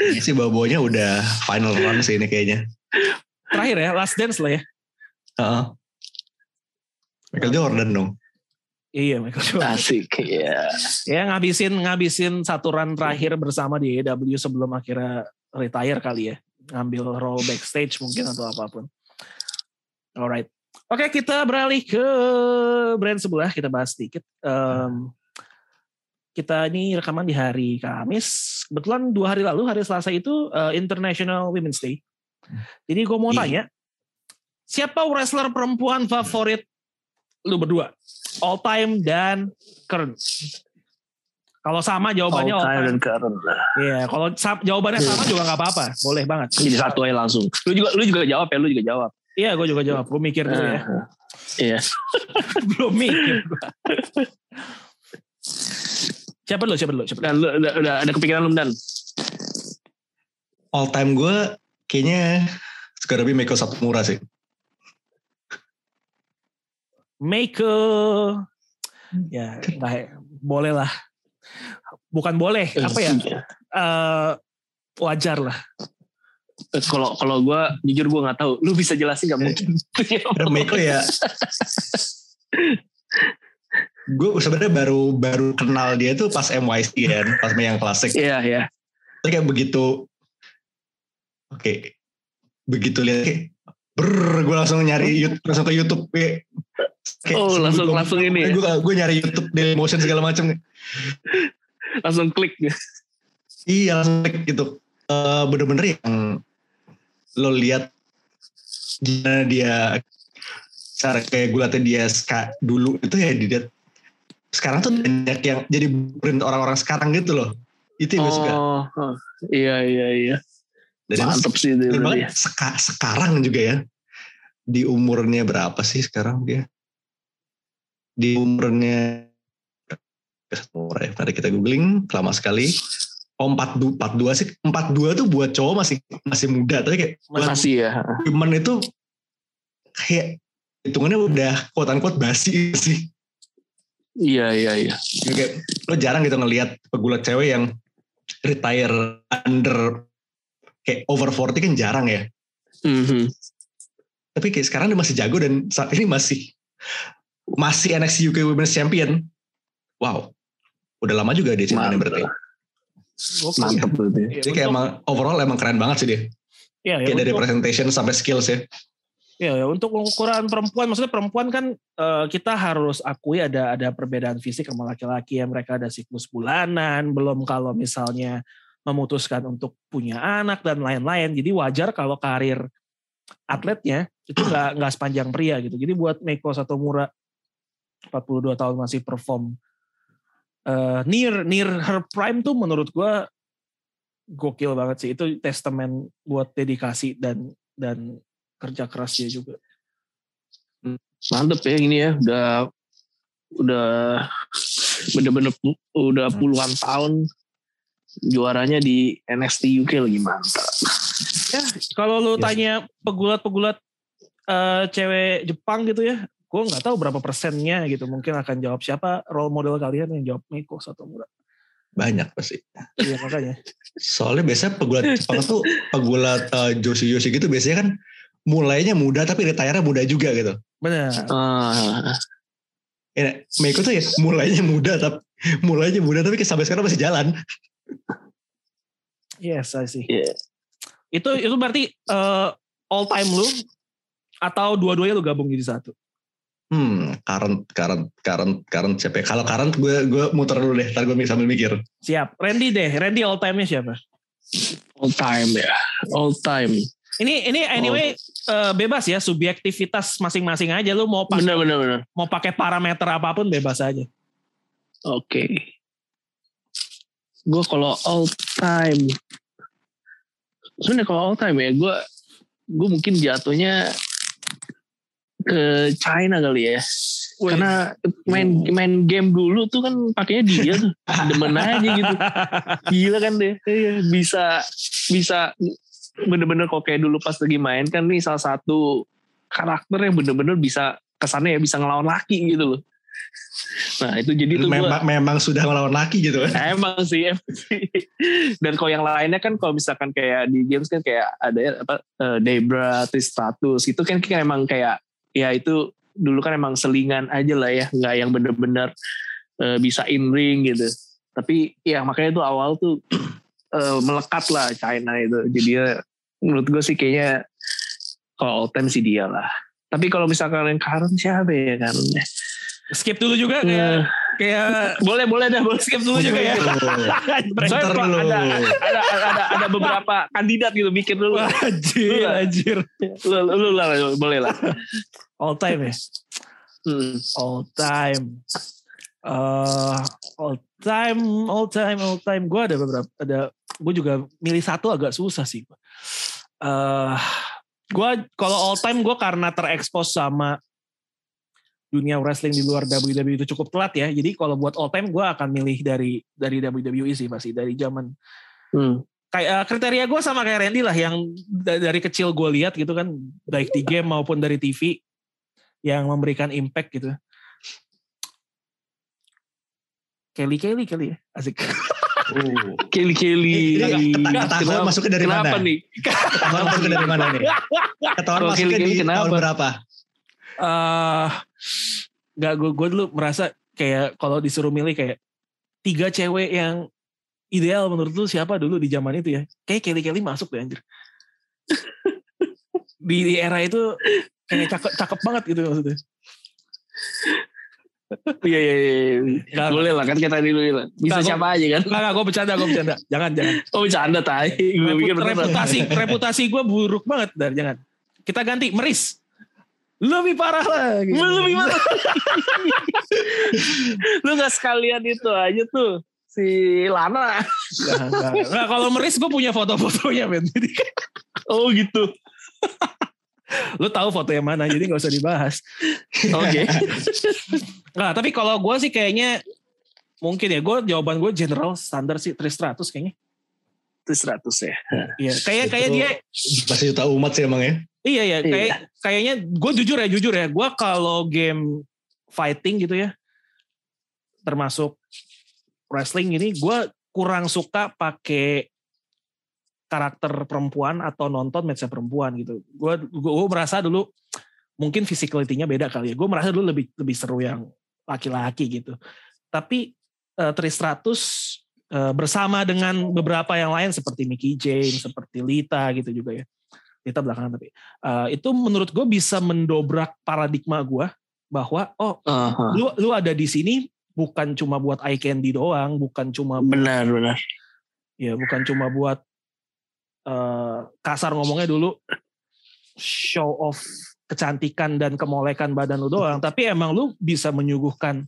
Speaker 3: ini sih bawanya udah final run sih ini kayaknya.
Speaker 1: terakhir ya last dance lah ya
Speaker 3: Heeh. Michael Jordan dong.
Speaker 1: Iya Michael Jordan.
Speaker 2: Asik ya.
Speaker 1: ya ngabisin ngabisin satu run terakhir bersama di AEW sebelum akhirnya retire kali ya. Ngambil role backstage mungkin atau apa pun. Alright. Oke kita beralih ke brand sebelah. Kita bahas sedikit. Em, kita ini rekaman di hari Kamis. Kebetulan dua hari lalu hari Selasa itu eh, International Women's Day. Jadi gue mau
Speaker 3: Iya.
Speaker 1: tanya siapa wrestler perempuan favorit lu berdua all time dan current kalau sama jawabannya all time
Speaker 2: dan current lah.
Speaker 1: Iya, kalau sa- jawabannya sama juga nggak apa-apa, boleh banget.
Speaker 2: Jadi satu aja langsung. Lu juga lu juga jawab ya, lu juga jawab.
Speaker 1: Iya, gue juga jawab. Gue mikir dulu ya.
Speaker 2: Nah, Iya.
Speaker 1: Belum mikir. Siapa dulu? Siapa dulu? Siapa?
Speaker 2: Dan lu udah, udah ada kepikiran belum Dan?
Speaker 3: All time gue kayaknya Sugarabi Meiko Satomura sih.
Speaker 1: Meiko. Ya, nggak- boleh lah. Bukan boleh, apa ya? Eh, wajar lah.
Speaker 2: Eh, Kalau kalau gue jujur gue nggak tahu. Lu bisa jelasin nggak mungkin?
Speaker 3: Meiko ya gue sebenarnya baru baru kenal dia tuh pas MYC kan, pas main yang klasik.
Speaker 2: Iya iya.
Speaker 3: Terus kayak begitu, oke, begitu lihat brrr, gue langsung nyari YouTube, langsung ke YouTube kayak, kayak
Speaker 2: Oh, langsung-
Speaker 3: dua
Speaker 2: langsung ini ya?
Speaker 3: Gue gue nyari YouTube Dailymotion segala macam.
Speaker 2: Langsung klik.
Speaker 3: Iya langsung klik gitu. Eh, Bener-bener yang lo lihat gimana dia cara kayak gulatnya dia ska, dulu itu ya dilihat sekarang tuh banyak yang jadi print orang-orang sekarang gitu loh. Itu yang gue suka.
Speaker 2: Oh, oh, iya iya iya.
Speaker 3: Dan
Speaker 2: Mantep sih itu.
Speaker 3: Seka- sekarang juga ya. Di umurnya berapa sih sekarang dia? Di umurnya umur ya. Tadi kita googling lama sekali. Oh 42, 42 sih. 42 tuh buat cowok masih masih muda. Tapi kayak
Speaker 2: Makasih ya.
Speaker 3: women itu kayak hitungannya udah quote unquote basi sih.
Speaker 2: Iya iya iya.
Speaker 3: Kayak lo jarang gitu ngelihat pegulat cewek yang retire under kayak over 40 kan jarang ya.
Speaker 2: Mhm.
Speaker 3: tapi kayak sekarang dia masih jago dan saat ini masih masih NXT UK Women's Champion. Wow, udah lama juga dia championnya
Speaker 2: Mantap.
Speaker 3: berarti.
Speaker 2: Mantep berarti.
Speaker 1: Ya,
Speaker 3: Jadi kayak emang overall emang keren banget sih dia.
Speaker 1: ya, ya,
Speaker 3: Kayak dari presentation sampai skills ya.
Speaker 1: Ya, ya, untuk ukuran perempuan, maksudnya perempuan kan eh, kita harus akui ada ada perbedaan fisik sama laki-laki ya. Mereka ada siklus bulanan, belum kalau misalnya memutuskan untuk punya anak dan lain-lain. Jadi wajar kalau karir atletnya itu nggak nggak sepanjang pria gitu. Jadi buat Meiko Satomura 42 tahun masih perform eh, near near her prime tuh menurut gua gokil banget sih. Itu testament buat dedikasi dan dan kerja keras dia juga.
Speaker 2: Mantep ya ini ya. Udah udah bener-bener udah puluhan tahun juaranya di NXT UK lagi mantap.
Speaker 1: Ya, kalau lu
Speaker 3: Yes.
Speaker 1: tanya pegulat-pegulat eh, cewek Jepang gitu ya, gue nggak tahu berapa persennya gitu. Mungkin akan jawab siapa role model kalian yang jawab Meiko Satomura.
Speaker 3: Banyak pasti.
Speaker 1: Iya makanya.
Speaker 3: Soalnya biasanya pegulat Jepang tuh pegulat uh, Joshi Joshi gitu biasanya kan mulainya muda tapi retire muda juga gitu.
Speaker 1: Benar.
Speaker 2: Ah,
Speaker 3: Ya, Meiko tuh ya mulainya muda tapi mulainya muda tapi sampai sekarang masih jalan.
Speaker 1: Yes, I see.
Speaker 2: Iya.
Speaker 1: Itu itu berarti eh, all time lu atau dua-duanya lu gabung jadi satu?
Speaker 3: Hmm, current, current, current, current siapa ya? Kalau current gue gue muter dulu deh, ntar gue sambil mikir.
Speaker 1: Siap. Randy deh. Randy all time-nya siapa?
Speaker 2: all time ya. All time.
Speaker 1: Ini ini anyway eh, bebas ya subjektivitas masing-masing aja lu mau pakai
Speaker 2: Bener bener bener.
Speaker 1: mau pakai parameter apa pun bebas aja.
Speaker 2: Oke. Gue kalau all time, sebenarnya kalau all time ya, gue gue mungkin jatuhnya ke China kali ya.
Speaker 1: Wih.
Speaker 2: Karena main main game dulu tuh kan pakainya dia tuh demen aja gitu. Gila kan deh. Iya, Bisa bisa bener-bener kok kayak dulu pas lagi main kan nih salah satu karakter yang bener-bener bisa kesannya ya bisa ngelawan laki gitu loh. Nah itu jadi tuh gua-
Speaker 3: memang, memang sudah melawan laki gitu kan.
Speaker 2: Emang sih, emang sih. Dan kalau yang lainnya kan kalau misalkan kayak di games kan kayak ada ya, apa eh, Debra, Tristratus itu kan kan emang kayak ya itu dulu kan emang selingan aja lah ya, nggak yang bener-bener eh, bisa in ring gitu. Tapi ya makanya itu awal tuh eh, melekat lah China itu. Jadi ya, menurut gue sih kayaknya kalau all time sih dia lah. Tapi kalau misalkan yang current siapa ya kan?
Speaker 1: Skip dulu juga kayak kayak
Speaker 2: boleh boleh dah boleh
Speaker 1: skip dulu juga ya.
Speaker 2: Soalnya
Speaker 3: dulu.
Speaker 2: ada, ada, ada, ada beberapa kandidat gitu mikir dulu.
Speaker 1: Anjir, anjir.
Speaker 2: Lu, lu, lu lah, boleh lah.
Speaker 1: All time ya.
Speaker 2: Hmm.
Speaker 1: All time. Eh, all time, all time, all time. Gue ada beberapa, ada. Gue juga milih satu agak susah sih. Eh, gue kalau all time gue karena terekspos sama dunia wrestling di luar WWE itu cukup telat ya. Jadi kalau buat all time gue akan milih dari dari WWE sih pasti dari zaman
Speaker 2: Hmm.
Speaker 1: kayak eh, kriteria gue sama kayak Randy lah yang da- dari kecil gue lihat gitu kan baik di game maupun dari TV yang memberikan impact gitu. Kelly Kelly kali ya asik.
Speaker 3: Oh.
Speaker 2: Kelly Kelly.
Speaker 3: Ketahuan
Speaker 2: Kenapa-
Speaker 3: masuknya dari
Speaker 2: kenapa
Speaker 3: mana?
Speaker 2: nih?
Speaker 3: Ketahuan masuknya dari mana nih? Ketahuan masuknya
Speaker 2: Kelly
Speaker 3: di
Speaker 2: kenapa?
Speaker 3: tahun berapa?
Speaker 1: Eh nggak gue gue dulu merasa kayak kalau disuruh milih kayak tiga cewek yang ideal menurut lu siapa dulu di zaman itu ya? Kayak Kelly Kelly masuk deh anjir. Di, di era itu kayak cakep cakep banget gitu maksudnya.
Speaker 2: Iya iya iya.
Speaker 1: Nggak,
Speaker 2: Boleh lah kan kita dulu lah. Bisa
Speaker 1: Nggak,
Speaker 2: siapa aja kan?
Speaker 1: nggak nggak gue bercanda gue bercanda. Jangan jangan.
Speaker 2: Oh bercanda tai. Gue
Speaker 1: Reput- reputasi reputasi gue buruk banget dar. Jangan. Kita ganti meris lebih parah lah gitu.
Speaker 2: Lebih mana? Lu gak sekalian itu aja tuh. Si Lana.
Speaker 1: Nggak, nggak. Nggak, kalau meris gue punya foto-fotonya men jadi
Speaker 2: Oh gitu.
Speaker 1: lu tahu foto yang mana jadi nggak usah dibahas
Speaker 2: Oke.
Speaker 1: Nggak, tapi kalau gue sih kayaknya mungkin ya gue jawaban gue general standar sih 300 kayaknya.
Speaker 2: Itu 100 ya.
Speaker 1: Iya, kayak kayak dia
Speaker 3: Pasti juta umat sih emang ya.
Speaker 1: Iya ya,
Speaker 2: Iya.
Speaker 1: kayak kayaknya gue jujur ya jujur ya, gue kalau game fighting gitu ya termasuk wrestling ini gue kurang suka pakai karakter perempuan atau nonton match perempuan gitu. Gue gue merasa dulu mungkin physicality-nya beda kali ya. Gue merasa dulu lebih lebih seru yang laki-laki gitu. Tapi uh, 300 eh, bersama dengan beberapa yang lain seperti Mickey James, seperti Lita gitu juga ya. Lita belakangan tapi eh, itu menurut gue bisa mendobrak paradigma gue bahwa oh
Speaker 2: Aha.
Speaker 1: lu lu ada di sini bukan cuma buat eye candy doang, bukan cuma
Speaker 2: Benar benar.
Speaker 1: ya bukan cuma buat eh, kasar ngomongnya dulu show off kecantikan dan kemolekan badan lu doang, tapi emang lu bisa menyuguhkan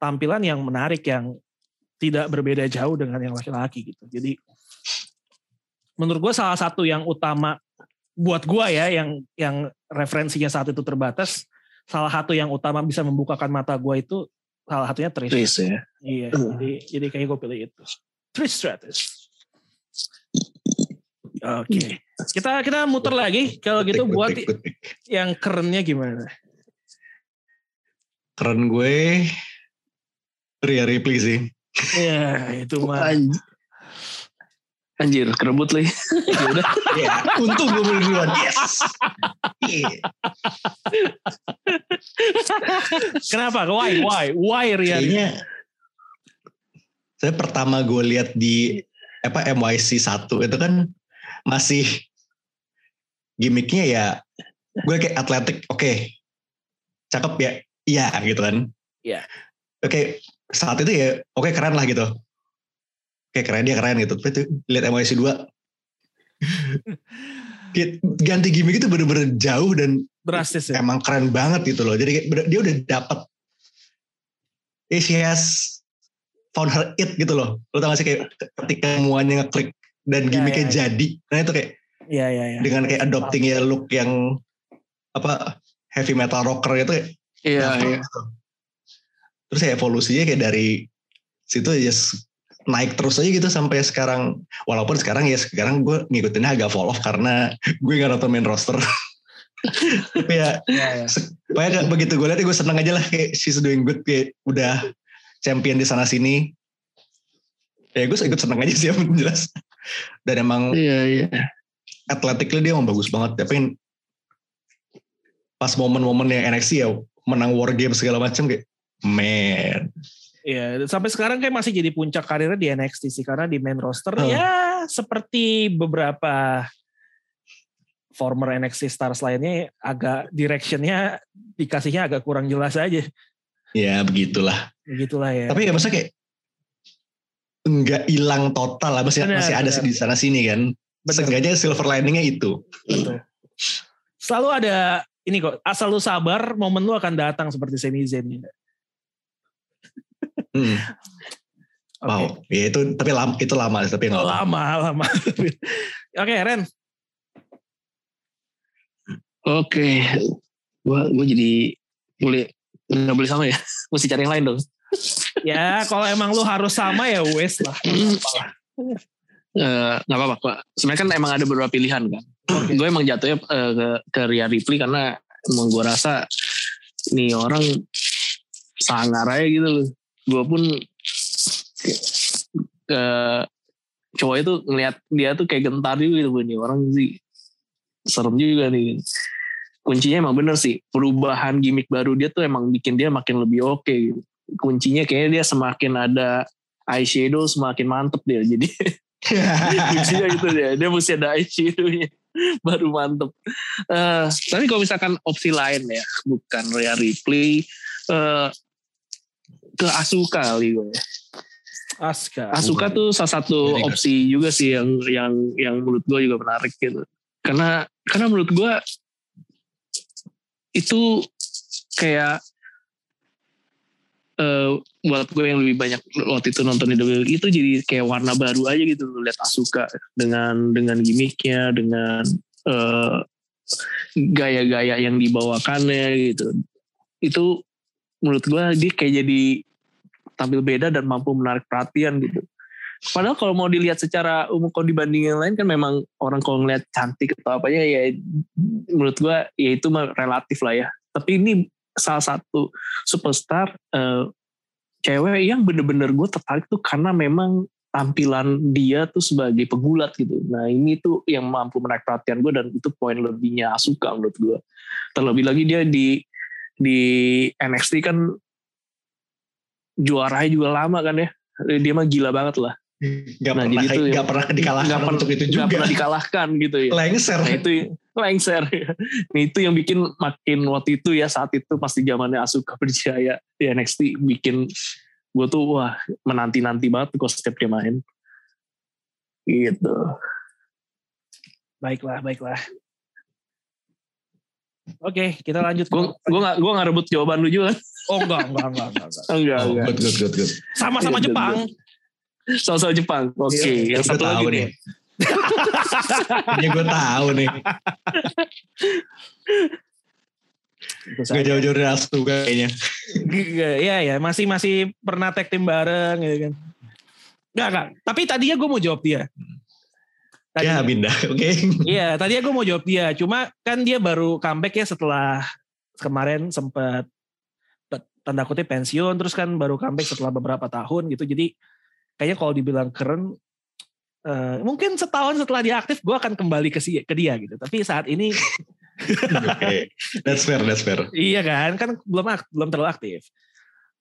Speaker 1: tampilan yang menarik yang tidak berbeda jauh dengan yang laki-laki gitu. Jadi menurut gue salah satu yang utama buat gue ya yang yang referensinya saat itu terbatas, salah satu yang utama bisa membukakan mata gue itu salah satunya Trish.
Speaker 2: Tris ya.
Speaker 1: Iya,
Speaker 2: Hmm.
Speaker 1: jadi jadi kayak gue pilih itu. Trish Stratus. Oke, kita kita muter lagi. Kalau gitu buat
Speaker 3: good pick.
Speaker 1: yang kerennya gimana?
Speaker 3: Keren gue Rhea Ripley sih.
Speaker 1: Ya itu mah.
Speaker 2: Anj- Anjir, kerebut lagi. ya udah.
Speaker 3: Iya, untung gue beli duluan. Yes. Iya.
Speaker 1: Kenapa? Why? Why? Why Rian?
Speaker 3: Kayaknya saya pertama gue lihat di apa MYC 1 itu kan masih gimmicknya ya gue kayak atletik oke cakep ya iya gitu kan
Speaker 1: Iya.
Speaker 3: oke saat itu ya oke keren lah gitu oke keren dia keren gitu tapi tuh lihat MYC 2 Kayak ganti gimmick itu bener-bener jauh dan
Speaker 1: Drastis ya.
Speaker 3: emang keren banget gitu loh. Jadi kayak dia udah dapet eh, she has found her it gitu loh. Lo tau gak sih kayak ketika semuanya ngeklik dan
Speaker 1: Ya,
Speaker 3: gimmicknya
Speaker 1: ya, ya.
Speaker 3: jadi. Nah itu kayak
Speaker 1: Iya iya iya.
Speaker 3: dengan kayak adopting ya look yang apa heavy metal rocker itu kayak
Speaker 2: Iya, iya.
Speaker 3: gitu. Terus ya evolusinya kayak dari situ ya s- naik terus aja gitu sampai sekarang. Walaupun sekarang ya sekarang gue ngikutinnya agak fall off karena gue gak nonton main roster. Tapi ya. Pokoknya kayak begitu gue lihat gue seneng aja lah kayak she's doing good kayak udah champion di sana sini. Ya gue ikut seneng aja sih yang jelas. Dan emang
Speaker 2: Iya, iya.
Speaker 3: athletically dia emang bagus banget. Tapi pas momen-momen yang NXT ya menang war game segala macam kayak man.
Speaker 1: Iya, sampai sekarang kayak masih jadi puncak karirnya di NXT sih karena di main roster
Speaker 3: Hmm.
Speaker 1: ya seperti beberapa former NXT stars lainnya agak directionnya dikasihnya agak kurang jelas aja.
Speaker 3: Ya begitulah.
Speaker 1: Begitulah ya.
Speaker 3: Tapi ya maksudnya kayak nggak hilang total lah masih
Speaker 1: Benar,
Speaker 3: masih ada
Speaker 1: benar.
Speaker 3: di sana sini kan.
Speaker 1: Benar.
Speaker 3: Seenggaknya silver liningnya itu.
Speaker 1: Betul. Selalu ada ini kok asal lu sabar momen lu akan datang seperti Sami Zayn gitu.
Speaker 3: Hmm.
Speaker 1: Oke.
Speaker 3: Wow, ya itu tapi lama, itu lama tapi nggak.
Speaker 1: Lama lama. Oke Ren.
Speaker 2: Oke. Gua gua jadi mulai nggak boleh sama ya mesti cari yang lain dong
Speaker 1: Ya kalau emang lu harus sama ya wes lah.
Speaker 2: Eh, nggak apa-apa Pak. sebenarnya kan emang ada beberapa pilihan kan
Speaker 1: Oke.
Speaker 2: gue emang jatuhnya eh, ke ke Rhea Ripley karena emang gue rasa nih orang sangar aja gitu loh gue pun ke cowok itu ngeliat dia tuh kayak gentar juga gitu nih orang sih serem juga nih. Kuncinya emang bener sih perubahan gimmick baru dia tuh emang bikin dia makin lebih oke gitu. kuncinya kayaknya dia semakin ada eyeshadow semakin mantep dia jadi kuncinya gitu dia. Dia mesti ada eyeshadow-nya baru mantep. Eh, tapi kalau misalkan opsi lain ya bukan Rhea Ripley eh, ke Asuka kali gue
Speaker 1: Aska.
Speaker 2: Asuka tuh salah satu
Speaker 3: good.
Speaker 2: opsi juga sih yang yang yang menurut gue juga menarik gitu. Karena karena menurut gue itu kayak eh buat gue yang lebih banyak waktu itu nonton di WWE itu jadi kayak warna baru aja gitu lihat Asuka dengan dengan gimmicknya dengan eh, gaya-gaya yang dibawakannya gitu itu menurut gue dia kayak jadi tampil beda dan mampu menarik perhatian gitu. Padahal kalau mau dilihat secara umum kalau dibandingin lain kan memang orang kalau ngeliat cantik atau apanya ya menurut gua ya itu mah relatif lah ya. Tapi ini salah satu superstar eh, cewek yang bener-bener gue tertarik tuh karena memang tampilan dia tuh sebagai pegulat gitu. Nah ini tuh yang mampu menarik perhatian gue dan itu poin lebihnya Asuka menurut gue. Terlebih lagi dia di di NXT kan juaranya juga lama kan ya. Dia mah gila banget lah.
Speaker 3: Gak
Speaker 2: Nah,
Speaker 3: pernah,
Speaker 2: jadi itu
Speaker 3: gak
Speaker 2: yang-
Speaker 3: pernah dikalahkan
Speaker 2: Nggak pernah-
Speaker 3: untuk itu juga.
Speaker 2: pernah dikalahkan gitu ya.
Speaker 3: Lengser.
Speaker 2: Nah itu lengser. Nah, itu yang bikin makin waktu itu ya saat itu pasti zamannya Asuka berjaya di NXT bikin gue tuh wah menanti-nanti banget kalau setiap dia main. Gitu.
Speaker 1: Baiklah, baiklah. Oke, kita lanjut.
Speaker 2: Gue gue gak gue gak rebut jawaban lu juga.
Speaker 1: Oh enggak, enggak, enggak, enggak. enggak.
Speaker 2: Enggak
Speaker 3: Oh,
Speaker 2: enggak.
Speaker 3: good, good, good, good.
Speaker 1: Sama-sama
Speaker 2: Iya,
Speaker 1: Jepang.
Speaker 2: Soal-soal Jepang. Oke.
Speaker 1: Iya,
Speaker 2: yang satu lagi
Speaker 3: tahu
Speaker 2: nih.
Speaker 3: Ini gue tahu nih. Gak jauh-jauh dari Asuka kayaknya.
Speaker 1: Iya, ya, masih masih pernah tag tim bareng gitu kan. Enggak, enggak. Tapi tadinya gue mau jawab dia. Tadi,
Speaker 3: Ya pindah, oke.
Speaker 1: Iya, tadinya gue mau jawab dia. Cuma kan dia baru comeback ya setelah kemarin sempat tanda kutip pensiun, terus kan baru comeback setelah beberapa tahun gitu. Jadi kayaknya kalau dibilang keren, eh, mungkin setahun setelah dia aktif, gue akan kembali ke, si, ke dia gitu. Tapi saat ini,
Speaker 3: Oke. That's fair, that's fair.
Speaker 1: iya kan, kan belum belum terlalu aktif.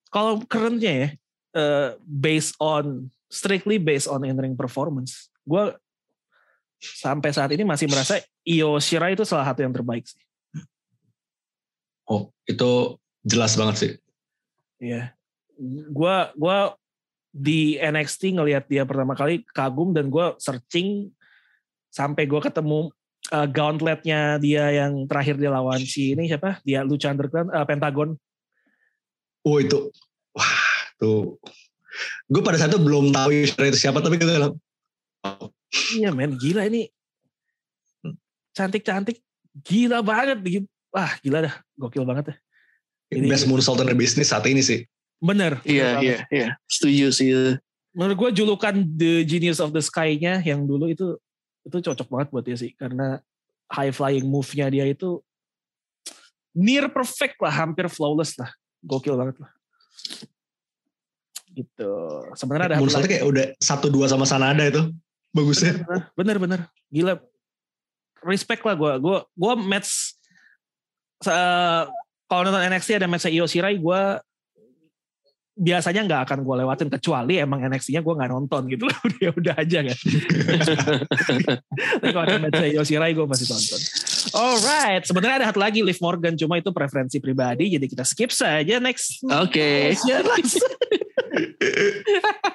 Speaker 1: Kalau kerennya ya, eh, based on strictly based on in-ring performance, gue sampai saat ini masih merasa Io Shirai itu salah satu yang terbaik sih.
Speaker 3: Oh, itu jelas banget sih.
Speaker 1: Iya. Gua gua di NXT ngelihat dia pertama kali kagum dan gua searching sampai gua ketemu uh, gauntletnya dia yang terakhir dia lawan si ini siapa? Dia Lucha Underground uh, Pentagon.
Speaker 3: Oh itu, wah tuh. Gue pada saat itu belum tahu itu siapa, tapi gue bilang, oh,
Speaker 1: Iya men, gila ini. Cantik-cantik, gila banget. Gitu. Wah gila dah, gokil banget ya. Ini-
Speaker 3: best moonsault in the business saat ini sih.
Speaker 1: Bener.
Speaker 2: Iya iya iya. Setuju sih.
Speaker 1: Menurut gue julukan The Genius of the Sky-nya yang dulu itu itu cocok banget buat dia sih karena high flying move-nya dia itu near perfect lah, hampir flawless lah. Gokil banget lah. Gitu. Sebenarnya ada
Speaker 3: Moonsaultnya
Speaker 1: lagi.
Speaker 3: kayak udah satu dua sama Sanada itu. Bagusnya.
Speaker 1: bener bener gila. Respect lah gue gue gue match se- kalau nonton NXT ada match Io Shirai gue biasanya nggak akan gue lewatin kecuali emang NXT-nya gue nggak nonton gitu loh. Udah udah aja kan. Tapi kalau ada match Io Shirai gue pasti tonton. Alright. Sebenarnya ada satu lagi Liv Morgan. Cuma itu preferensi pribadi jadi kita skip saja. Next.
Speaker 2: Oke.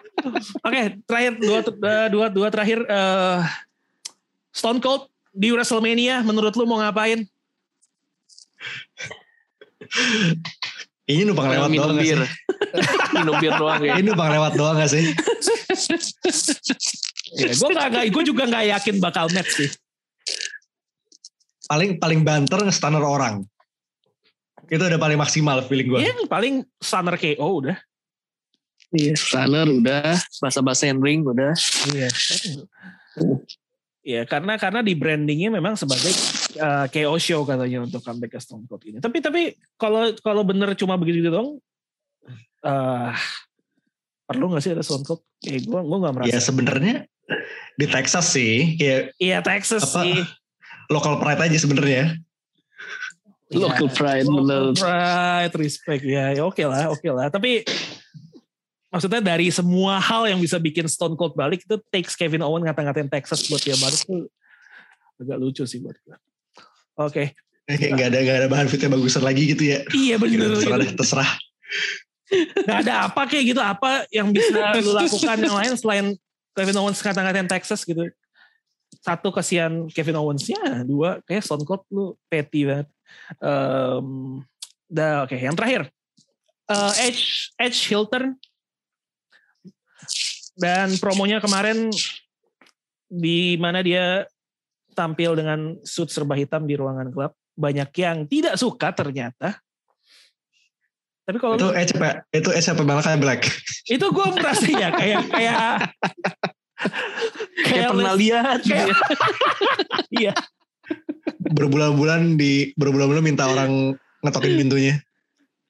Speaker 1: Oke, terakhir dua eh, dua dua terakhir eh, Stone Cold di WrestleMania menurut lu mau ngapain?
Speaker 3: Ini numpang lewat
Speaker 2: minum
Speaker 3: doang gak
Speaker 2: bir.
Speaker 3: sih?
Speaker 2: minum bir doang ya.
Speaker 3: Ini numpang lewat doang gak sih?
Speaker 1: Ya, gue gak, gue juga nggak yakin bakal match sih.
Speaker 3: Paling paling banter nge-stunner orang. Itu udah paling maksimal feeling gue.
Speaker 1: Iya, paling stunner KO udah.
Speaker 2: Iya, runner udah, bahasa-bahasa ring udah.
Speaker 1: Iya. Iya, karena karena di brandingnya memang sebagai uh, KO show katanya untuk comeback ke Stone Cold ini. Tapi tapi kalau kalau bener cuma begitu dong, uh, perlu nggak sih ada Stone Cold? Eh, gue gue nggak merasa.
Speaker 3: Ya sebenarnya di Texas sih, ya
Speaker 1: Iya Texas
Speaker 3: Apa?
Speaker 1: sih.
Speaker 3: local pride aja sebenarnya.
Speaker 2: Local
Speaker 1: Iya,
Speaker 2: pride,
Speaker 1: local
Speaker 2: bener.
Speaker 1: pride, respect ya, ya oke lah, oke lah. Tapi maksudnya dari semua hal yang bisa bikin Stone Cold balik itu takes Kevin Owen ngata-ngatain Texas buat dia balik tuh agak lucu sih buat gue. Oke,
Speaker 3: Kayak nggak ada nggak ada bahan fitnya bagusan lagi gitu ya.
Speaker 1: iya bener.
Speaker 3: terserah
Speaker 1: gitu.
Speaker 3: deh, terserah.
Speaker 1: Gak ada apa kayak gitu, apa yang bisa lu lakukan yang lain selain Kevin Owens ngata-ngatain Texas gitu. Satu kasihan Kevin Owens-nya, dua kayak Stone Cold lu petty banget. Um, dah oke, yang terakhir. Eh, Edge Edge Hilton dan promonya kemarin di mana dia tampil dengan suit serba hitam di ruangan klub. Banyak yang tidak suka ternyata. Tapi kalau
Speaker 3: Itu Edge apa? Itu Edge apa Malakai Black?
Speaker 1: itu gue merasa ya kayak kayak
Speaker 2: Kayak pernah lihat gitu
Speaker 1: kayak-
Speaker 2: ya.
Speaker 1: iya
Speaker 3: Berbulan-bulan di berbulan-bulan minta orang ngetokin pintunya.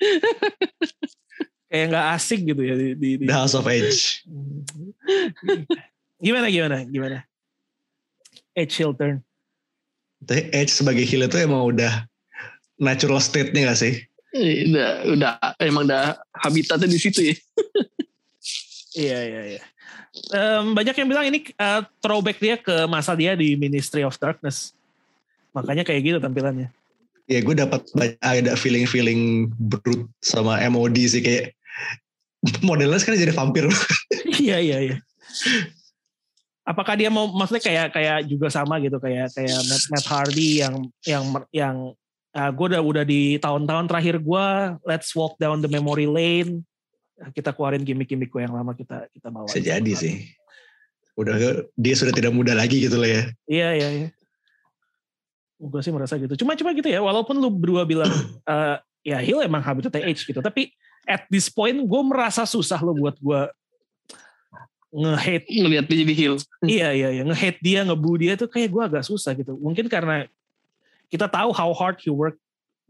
Speaker 1: kayak nggak asik gitu ya di, di, di-
Speaker 3: The House of Edge.
Speaker 1: gimana gimana gimana Edge Hilton
Speaker 3: Tapi Edge sebagai heel itu emang udah natural state-nya gak sih?
Speaker 2: Eh, Udah, udah, emang udah habitatnya di situ ya.
Speaker 1: iya iya iya Em, banyak yang bilang ini eh, throwback dia ke masa dia di Ministry of Darkness makanya kayak gitu tampilannya
Speaker 3: Ya gue dapat banyak- ada feeling-feeling brute sama MOD sih kayak modelnya sekarang jadi vampir.
Speaker 1: iya iya iya apakah dia mau maksudnya kayak kayak juga sama gitu kayak kayak Matt, Matt Hardy yang yang yang gue udah udah di tahun-tahun terakhir gue let's walk down the memory lane kita keluarin gimmick-gimmick gue yang lama kita kita bawa
Speaker 3: Bisa jadi sih. Udah dia sudah tidak muda lagi gitu lah ya.
Speaker 1: iya iya iya gue sih merasa gitu cuma cuma gitu ya walaupun lu berdua bilang eh, ya Hill emang habitatnya Edge gitu tapi at this point gue merasa susah lo buat gue nge-hate.
Speaker 2: Ngelihat dia jadi heel.
Speaker 1: iya iya iya. Nge-hate dia ngebu dia tuh kayak gue agak susah gitu. Mungkin karena kita tahu how hard he work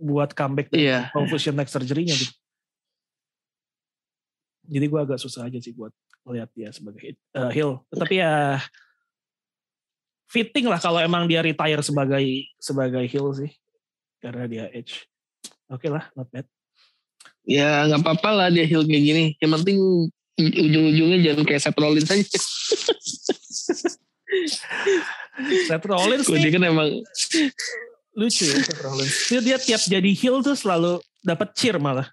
Speaker 1: buat comeback dari
Speaker 2: Iya.
Speaker 1: confusion neck surgery-nya gitu. Jadi gue agak susah aja sih buat melihat dia sebagai uh, heel tapi ya fitting lah kalau emang dia retire sebagai sebagai heel sih. Karena dia edge oke lah not bad
Speaker 2: Ya nggak apa-apa lah dia heel kayak gini. Yang penting ujung-ujungnya jangan kayak Seth Rollins aja.
Speaker 1: Seth Rollins
Speaker 2: dia kan emang
Speaker 1: lucu ya Seth Rollins dia, dia tiap jadi heel tuh selalu dapat cheer malah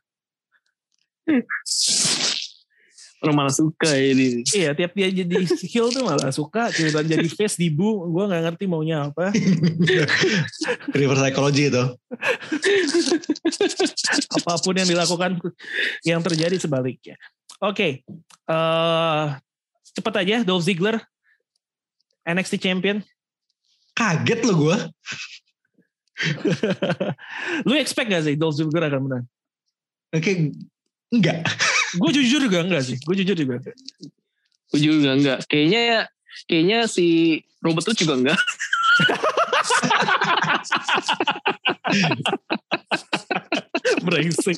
Speaker 2: orang malah suka ya dia.
Speaker 1: Iya, tiap dia jadi heel tuh malah suka. Tiba jadi face di bu, gue nggak ngerti maunya apa.
Speaker 3: Reverse psychology itu.
Speaker 1: Apa pun yang dilakukan, yang terjadi sebaliknya. Oke, eh cepet aja, Dolph Ziggler, NXT Champion.
Speaker 3: Kaget lo gue.
Speaker 1: Lu expect gak sih Dolph Ziggler akan menang?
Speaker 3: Oke, enggak.
Speaker 1: Gue jujur juga enggak sih. Gue jujur juga. enggak.
Speaker 2: Gue juga enggak. Kayaknya kayaknya si Robert Roode juga enggak.
Speaker 1: Brengsek.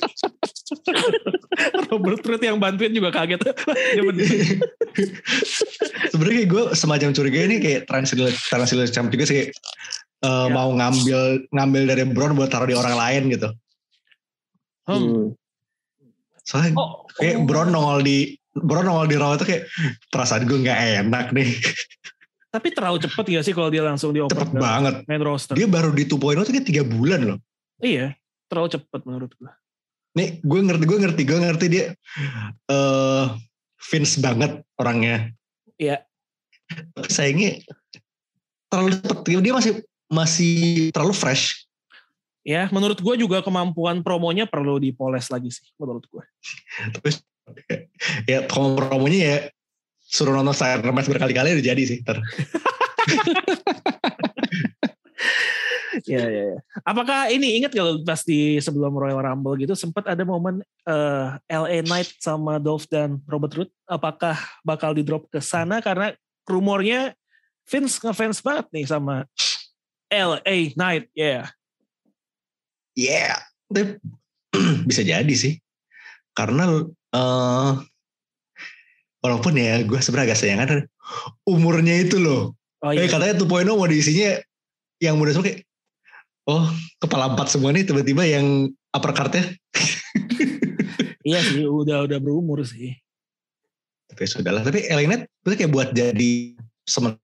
Speaker 1: Robert Roode yang bantuin juga kaget.
Speaker 3: Sebenarnya kayak gue semacam curiga ini kayak transitional transitional champ juga sih kayak eh,
Speaker 1: Ya.
Speaker 3: mau ngambil ngambil dari Brown buat taruh di orang lain gitu.
Speaker 1: Hmm.
Speaker 3: Soalnya
Speaker 1: Oh,
Speaker 3: kayak
Speaker 1: oh.
Speaker 3: Brown nongol di Brown nongol di Raw itu kayak perasaan gue nggak enak nih.
Speaker 1: Tapi terlalu cepet gak sih kalau dia langsung dioper
Speaker 3: Cepet banget.
Speaker 1: main roster?
Speaker 3: Dia baru di 2.0 tuh kayak tiga bulan loh.
Speaker 1: Iya, terlalu cepet menurut gue.
Speaker 3: Nih gue ngerti gue ngerti gue ngerti dia eh Vince banget orangnya.
Speaker 1: Iya.
Speaker 3: Tapi sayangnya terlalu cepet. Dia masih masih terlalu fresh.
Speaker 1: Ya, menurut gue juga kemampuan promonya perlu dipoles lagi sih, menurut gue.
Speaker 3: Terus ya promonya ya suruh nonton Star Match berkali-kali udah jadi sih. Ter.
Speaker 1: ya, ya, ya. Apakah ini ingat kalau pas di sebelum Royal Rumble gitu sempat ada momen uh, eh, LA Knight sama Dolph dan Robert Root apakah bakal di drop ke sana karena rumornya Vince ngefans banget nih sama LA Knight, ya.
Speaker 3: Yeah. Yeah. Bisa jadi sih. Karena uh, walaupun ya gue sebenarnya agak sayang kan umurnya itu loh. Oh, iya. Eh, katanya 2.0 mau diisinya yang muda semua kayak oh kepala empat semua nih tiba-tiba yang uppercutnya
Speaker 1: iya sih udah udah berumur sih
Speaker 3: tapi sudah lah tapi Elinet itu kayak buat jadi semen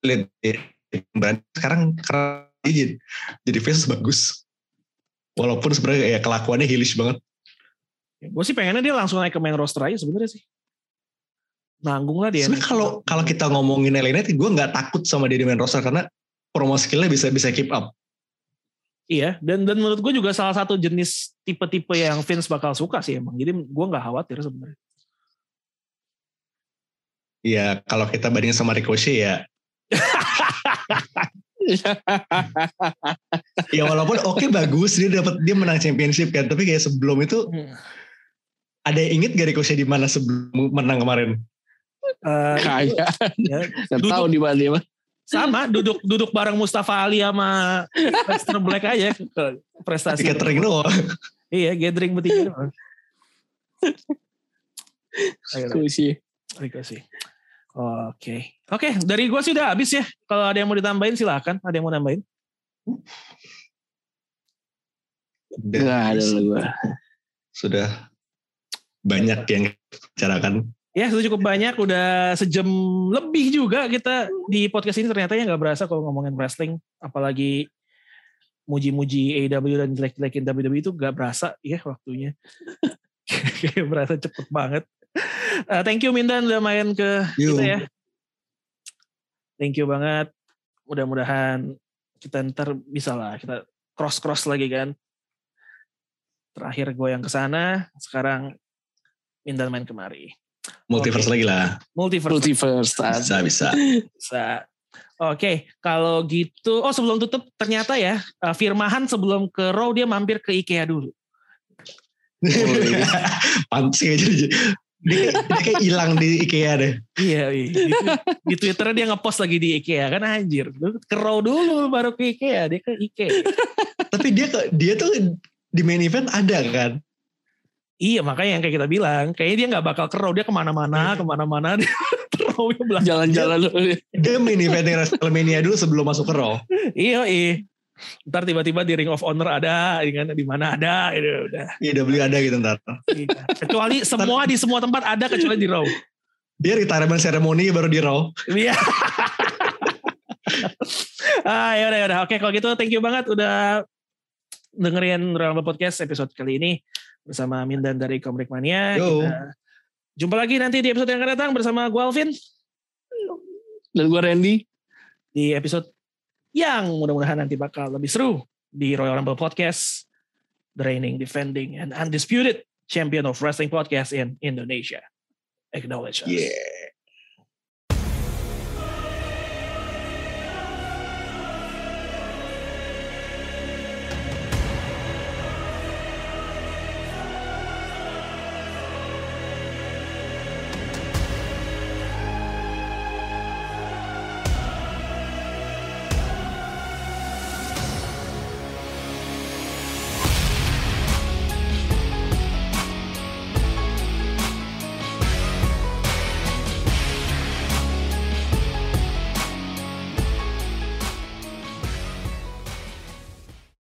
Speaker 3: lihat berani sekarang karena jadi jadi face bagus walaupun sebenarnya ya kelakuannya hilish banget
Speaker 1: ya, gue sih pengennya dia langsung naik ke main roster aja sebenarnya sih nanggung lah dia.
Speaker 3: Sebenarnya kalau kalau kita ngomongin Elena, gue nggak takut sama dia di main roster karena promo skillnya bisa bisa keep up.
Speaker 1: Iya, dan dan menurut gue juga salah satu jenis tipe-tipe yang Vince bakal suka sih emang. Jadi gue nggak khawatir sebenarnya.
Speaker 3: Iya, kalau kita bandingin sama Ricochet ya. ya walaupun oke okay, bagus dia dapat dia menang championship kan, tapi kayak sebelum itu hmm. ada yang inget gak Ricochet di mana sebelum menang kemarin?
Speaker 2: Uh, Kayak. Ya, tahu di mana dia
Speaker 1: sama duduk duduk bareng Mustafa Ali sama Lester Black aja prestasi
Speaker 3: catering doang
Speaker 1: iya gathering bertiga doang
Speaker 2: Rikusi
Speaker 1: Rikusi oke. Oke dari gue sih udah habis ya. Kalau ada yang mau ditambahin silahkan. Ada yang mau nambahin?
Speaker 2: Gak ada gue
Speaker 3: sudah banyak yang bicarakan
Speaker 1: Ya sudah cukup banyak, udah sejam lebih juga kita di podcast ini. Ternyata ya nggak berasa kalau ngomongin wrestling, apalagi muji-muji AEW dan jelek-jelekin WWE itu nggak berasa ya waktunya. Kayak berasa cepet banget. Uh, thank you Mindan udah main ke you. kita ya. Thank you banget. Mudah-mudahan kita ntar bisa lah kita cross-cross lagi kan. Terakhir gue yang ke sana, sekarang Mindan main kemari.
Speaker 3: Multiverse okay. lagi lah.
Speaker 1: Multiverse.
Speaker 2: Multiverse.
Speaker 3: Bisa, bisa.
Speaker 1: bisa. Oke, okay. kalau gitu, oh sebelum tutup ternyata ya uh, Firmahan sebelum ke Raw dia mampir ke IKEA dulu.
Speaker 3: Pantas aja dia, dia kayak hilang di IKEA deh.
Speaker 1: Iya, iya. Di, di Twitter dia ngepost lagi di IKEA kan anjir. Ke Raw dulu baru ke IKEA, dia ke IKEA.
Speaker 3: Tapi dia dia tuh di main event ada kan?
Speaker 1: Iya makanya yang kayak kita bilang, kayaknya dia nggak bakal kerau dia ke mana-mana, iya. ke mana-mana dia
Speaker 2: Jalan-jalan dulu.
Speaker 3: Dia mini event WrestleMania dulu sebelum masuk ke Raw.
Speaker 1: iya, iya. Ntar tiba-tiba di Ring of Honor ada, di mana ada, itu udah.
Speaker 3: Iya, udah beli ada gitu ntar.
Speaker 1: Iya. Kecuali semua di semua tempat ada kecuali di Raw.
Speaker 3: Dia retirement ceremony baru di Raw.
Speaker 1: Iya. ah, ya udah, ya udah. Oke, kalau gitu thank you banget udah dengerin Rumble Podcast episode kali ini bersama Mindan dari Komrik Mania. Yo. Kita jumpa lagi nanti di episode yang akan datang bersama gue Alvin.
Speaker 2: Dan gue Randy.
Speaker 1: Di episode yang mudah-mudahan nanti bakal lebih seru di Royal Rumble Podcast. The reigning, defending, and undisputed champion of wrestling podcast in Indonesia. Acknowledge us.
Speaker 3: Yeah.